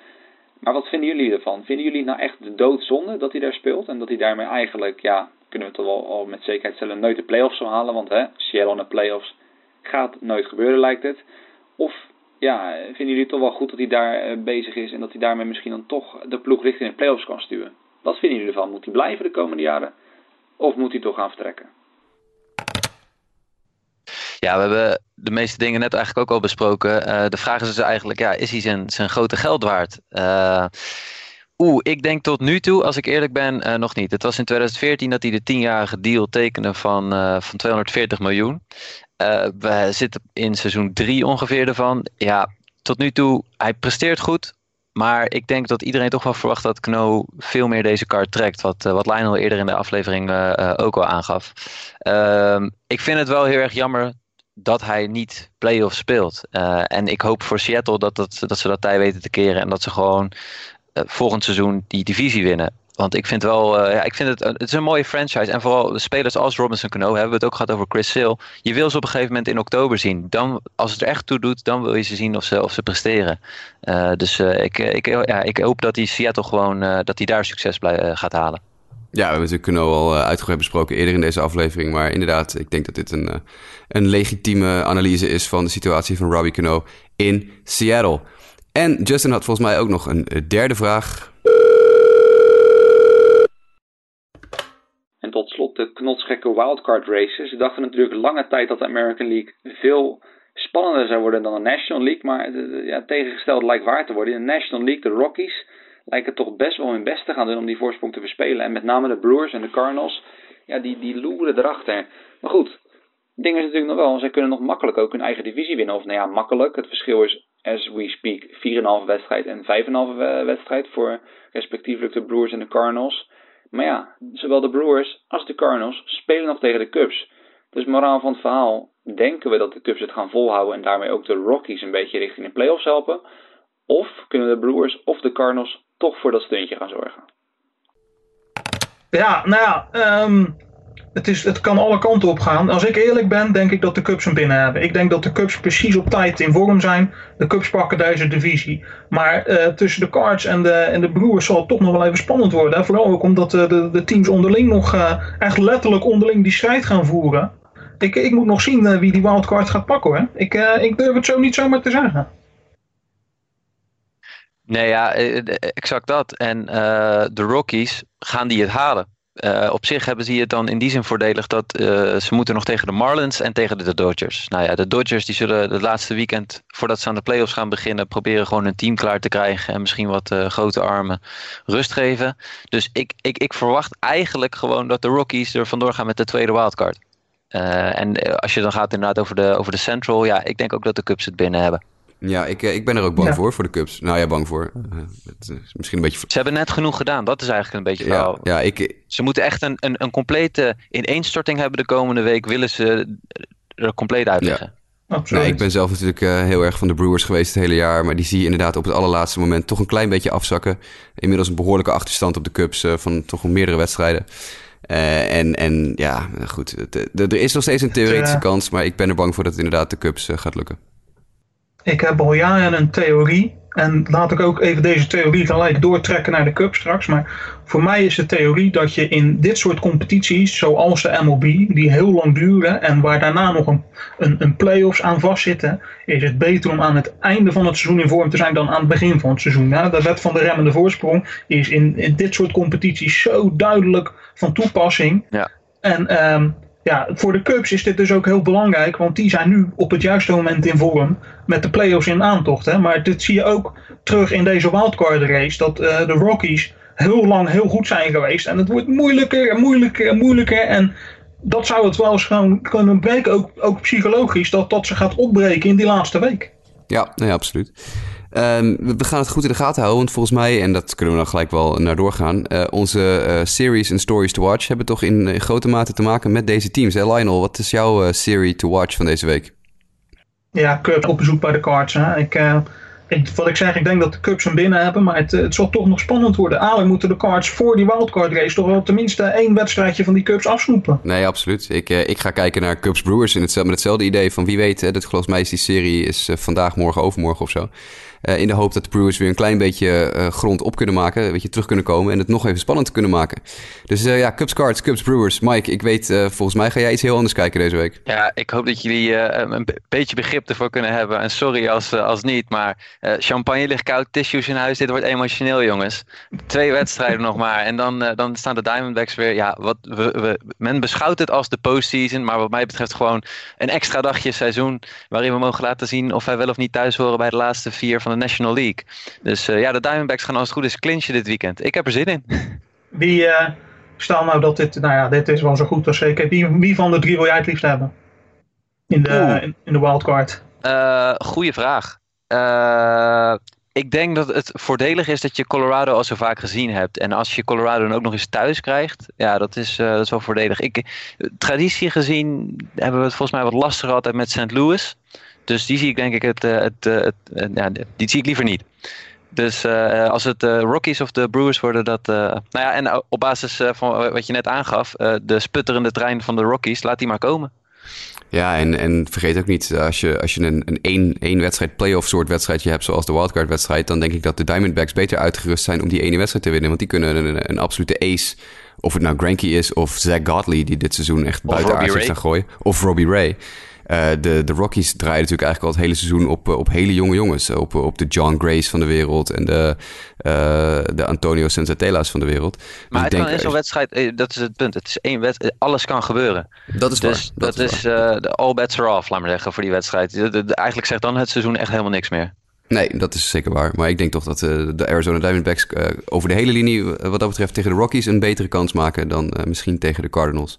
Maar wat vinden jullie ervan? Vinden jullie nou echt de doodzonde dat hij daar speelt en dat hij daarmee eigenlijk, ja, kunnen we toch wel al met zekerheid stellen, nooit de playoffs zal halen? Want hè, Seattle de playoffs gaat nooit gebeuren, lijkt het. Of ja, vinden jullie toch wel goed dat hij daar uh, bezig is en dat hij daarmee misschien dan toch de ploeg richting de playoffs kan sturen? Wat vinden jullie ervan? Moet hij blijven de komende jaren of moet hij toch gaan vertrekken? Ja, we hebben de meeste dingen net eigenlijk ook al besproken. Uh, de vraag is dus eigenlijk, ja, is hij zijn, zijn grote geld waard? Uh, Oeh, ik denk tot nu toe, als ik eerlijk ben, nog niet. Het was in 2014 dat hij de tienjarige deal tekende van, van 240 miljoen. Uh, we zitten in seizoen 3 ongeveer ervan. Ja, tot nu toe, hij presteert goed. Maar ik denk dat iedereen toch wel verwacht dat Kno veel meer deze kaart trekt. Wat, wat Lionel eerder in de aflevering ook al aangaf. Ehm, ik vind het wel heel erg jammer dat hij niet play-off speelt. en ik hoop voor Seattle dat, dat, dat ze dat tij weten te keren. En dat ze gewoon volgend seizoen die divisie winnen. Want ik vind wel, ja, ik vind het, het is een mooie franchise. En vooral de spelers als Robinson Cano, hebben we het ook gehad over Chris Sale. Je wil ze op een gegeven moment in oktober zien. Dan, als het er echt toe doet, dan wil je ze zien of ze, of ze presteren. dus ik, ik, ja, ik hoop dat hij Seattle gewoon, dat hij daar succes blij, gaat halen. Ja, we hebben natuurlijk Cano al uitgebreid besproken eerder in deze aflevering. Maar inderdaad, ik denk dat dit een, een legitieme analyse is van de situatie van Robbie Cano in Seattle. En Justin had volgens mij ook nog een derde vraag. En tot slot de knotsgekke wildcard races. Ze dachten natuurlijk lange tijd dat de American League veel spannender zou worden dan de National League. Maar ja, tegengesteld lijkt waar te worden. In de National League, de Rockies, lijken toch best wel hun best te gaan doen om die voorsprong te verspelen. En met name de Brewers en de Cardinals, ja, die, die loeren erachter. Maar goed, het ding is natuurlijk nog wel, zij kunnen nog makkelijk ook hun eigen divisie winnen. Of nou ja, makkelijk. Het verschil is, as we speak, 4,5 wedstrijd en 5,5 wedstrijd voor respectievelijk de Brewers en de Cardinals. Maar ja, zowel de Brewers als de Cardinals spelen nog tegen de Cubs. Dus moraal van het verhaal, denken we dat de Cubs het gaan volhouden en daarmee ook de Rockies een beetje richting de playoffs helpen? Of kunnen de Brewers of de Cardinals toch voor dat stuntje gaan zorgen? Ja, nou ja, um, het, is, het kan alle kanten op gaan. Als ik eerlijk ben, denk ik dat de Cubs hem binnen hebben. Ik denk dat de Cubs precies op tijd in vorm zijn. De Cubs pakken deze divisie. Maar uh, tussen de Cards en de, en de Brewers zal het toch nog wel even spannend worden. Vooral ook omdat uh, de, de teams onderling nog uh, echt letterlijk onderling die strijd gaan voeren. Ik, ik moet nog zien wie die wildcard gaat pakken hoor. Ik, ik durf het zo niet zomaar te zeggen. Nee, ja, exact dat. En de Rockies, gaan die het halen? Uh, op zich hebben ze het dan in die zin voordelig dat uh, ze moeten nog tegen de Marlins en tegen de Dodgers. Nou ja, de Dodgers die zullen het laatste weekend, voordat ze aan de playoffs gaan beginnen, proberen gewoon een team klaar te krijgen en misschien wat uh, grote armen rust geven. Dus ik, ik, ik verwacht eigenlijk gewoon dat de Rockies er vandoor gaan met de tweede wildcard. en als je dan gaat inderdaad over de, over de Central, ja, ik denk ook dat de Cubs het binnen hebben. Ja, ik, ik ben er ook bang voor, voor de Cubs. Nou ja, bang voor. het is misschien een beetje... Ze hebben net genoeg gedaan, dat is eigenlijk een beetje ja, ja, ik... Ze moeten echt een, een, een complete ineenstorting hebben de komende week, willen ze er compleet uitleggen. Ja. Nou, ik ben zelf natuurlijk uh, heel erg van de Brewers geweest het hele jaar. Maar die zie je inderdaad op het allerlaatste moment toch een klein beetje afzakken. Inmiddels een behoorlijke achterstand op de Cubs uh, van toch meerdere wedstrijden. Uh, en, en ja, goed. Er is nog steeds een theoretische kans. Maar ik ben er bang voor dat het inderdaad de Cubs gaat lukken. Ik heb al jaren een theorie. En laat ik ook even deze theorie gelijk doortrekken naar de Cup straks. Maar voor mij is de theorie dat je in dit soort competities, zoals de MLB, die heel lang duren en waar daarna nog een, een, een play-offs aan vastzitten, is het beter om aan het einde van het seizoen in vorm te zijn dan aan het begin van het seizoen. Ja, de wet van de remmende voorsprong is in, in dit soort competities zo duidelijk van toepassing. Ja. En um, ja, voor de Cubs is dit dus ook heel belangrijk, want die zijn nu op het juiste moment in vorm met de playoffs in aantocht. Hè. Maar dit zie je ook terug in deze wildcard race, dat uh, de Rockies heel lang heel goed zijn geweest. En het wordt moeilijker en moeilijker en moeilijker. En dat zou het wel eens gewoon kunnen breken, ook, ook psychologisch, dat dat ze gaat opbreken in die laatste week. Ja, nee, absoluut. Um, we gaan het goed in de gaten houden, want volgens mij, en dat kunnen we dan gelijk wel naar doorgaan, uh, onze uh, series en stories to watch hebben toch in, grote mate te maken met deze teams. Lionel, wat is jouw serie to watch van deze week? Ja, Cubs op bezoek bij de Cards. Hè? Ik, ik, wat ik zeg, ik denk dat de Cubs hem binnen hebben, maar het, het zal toch nog spannend worden. Eigenlijk moeten de Cards voor die wildcard race toch wel tenminste één wedstrijdje van die Cubs afsnoepen. Nee, absoluut. Ik, ik ga kijken naar Cubs Brewers in hetzelfde, met hetzelfde idee van wie weet, hè, dat volgens die serie is vandaag, morgen, overmorgen of zo. Uh, in de hoop dat de Brewers weer een klein beetje uh, grond op kunnen maken. Een beetje terug kunnen komen en het nog even spannend kunnen maken. Dus uh, ja, Cubs Cards, Cubs Brewers. Mike, ik weet, volgens mij ga jij iets heel anders kijken deze week. Ja, ik hoop dat jullie een beetje begrip ervoor kunnen hebben. En sorry als, als niet, maar champagne ligt koud, tissues in huis. Dit wordt emotioneel, jongens. Twee wedstrijden *laughs* nog maar. En dan, dan staan de Diamondbacks weer. Ja, wat, we, men beschouwt het als de postseason. Maar wat mij betreft gewoon een extra dagje seizoen. Waarin we mogen laten zien of wij wel of niet thuis horen bij de laatste vier van van de National League. Dus uh, ja, de Diamondbacks gaan als het goed is clinchen dit weekend. Ik heb er zin in. *laughs* Wie, uh, stel nou dat dit, nou ja, dit is wel zo goed als zeker. Wie, wie van de drie wil jij het liefst hebben? In de, in, in, de wildcard. Uh, goeie vraag. ik denk dat het voordelig is dat je Colorado al zo vaak gezien hebt. En als je Colorado dan ook nog eens thuis krijgt, ja, dat is, dat is wel voordelig. Ik, traditie gezien hebben we het volgens mij wat lastiger altijd met St. Louis. Dus die zie ik denk ik het, eh, het, eh, het, het ja, die zie ik liever niet. Dus uh, als het de Rockies of de Brewers worden, dat. Uh, nou ja, en op basis van wat je net aangaf, de sputterende trein van de Rockies, laat die maar komen. Ja, en, en vergeet ook niet, als je, als je een, een één, één wedstrijd playoff soort wedstrijdje hebt, zoals de wildcard wedstrijd, dan denk ik dat de Diamondbacks beter uitgerust zijn om die ene wedstrijd te winnen. Want die kunnen een, een absolute ace, of het nou Granky is of Zach Godley, die dit seizoen echt buiten aardig gaan gooien. Of Robbie Ray. Uh, de, de Rockies draaien natuurlijk eigenlijk al het hele seizoen op, op hele jonge jongens. Op, op de John Grace van de wereld en de, uh, de Antonio Sensatela's van de wereld. Maar dus het kan in zo'n wedstrijd, eh, dat is het punt. Het is één wedstrijd, alles kan gebeuren. Dat is dus waar. Dat, dat is, uh, de all bets are off, laat maar zeggen, voor die wedstrijd. De, de, eigenlijk zegt dan het seizoen echt helemaal niks meer. Nee, dat is zeker waar. Maar ik denk toch dat uh, de Arizona Diamondbacks uh, over de hele linie, wat dat betreft, tegen de Rockies een betere kans maken dan misschien tegen de Cardinals.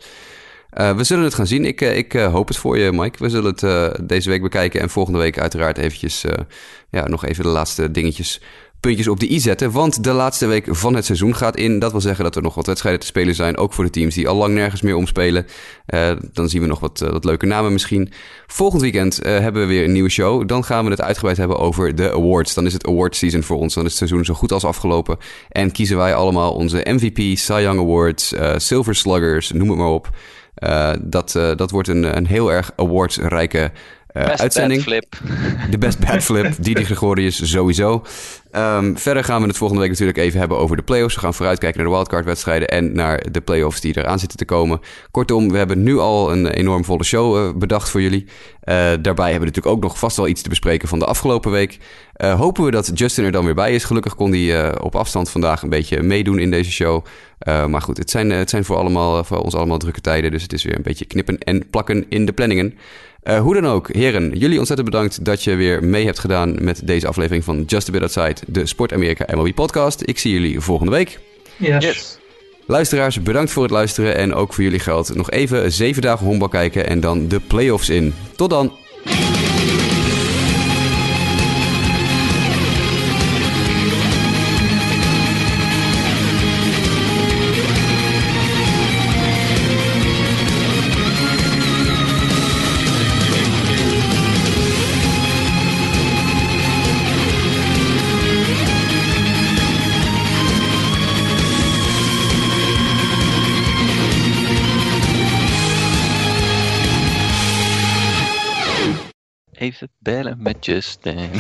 Uh, we zullen het gaan zien. Ik, ik uh, hoop het voor je, Mike. We zullen het deze week bekijken. En volgende week uiteraard eventjes... ja, nog even de laatste dingetjes... puntjes op de i zetten. Want de laatste week van het seizoen gaat in. Dat wil zeggen dat er nog wat wedstrijden te spelen zijn. Ook voor de teams die al lang nergens meer omspelen. dan zien we nog wat, wat leuke namen misschien. Volgend weekend hebben we weer een nieuwe show. Dan gaan we het uitgebreid hebben over de awards. Dan is het award season voor ons. Dan is het seizoen zo goed als afgelopen. En kiezen wij allemaal onze MVP, Cy Young Awards, Silver Sluggers, noem het maar op... Uh, dat, uh, dat wordt een, een heel erg awardsrijke uh, best uitzending. Bad flip. De best bad *laughs* flip, Didi Gregorius sowieso. Um, verder gaan we het volgende week natuurlijk even hebben over de playoffs. We gaan vooruitkijken naar de wildcard-wedstrijden en naar de playoffs die eraan zitten te komen. Kortom, we hebben nu al een enorm volle show uh, bedacht voor jullie. Uh, daarbij hebben we natuurlijk ook nog vast wel iets te bespreken van de afgelopen week. Uh, hopen we dat Justin er dan weer bij is. Gelukkig kon hij op afstand vandaag een beetje meedoen in deze show. maar goed, het zijn, het zijn voor, allemaal, voor ons allemaal drukke tijden. Dus het is weer een beetje knippen en plakken in de planningen. Uh, hoe dan ook, heren, jullie ontzettend bedankt dat je weer mee hebt gedaan met deze aflevering van Just a Bit Outside, de Sport Amerika MLB podcast. Ik zie jullie volgende week. Yes. Yes. Luisteraars, bedankt voor het luisteren en ook voor jullie geld. Nog even zeven dagen honkbal kijken en dan de playoffs in. Tot dan! Even bellen met Justin.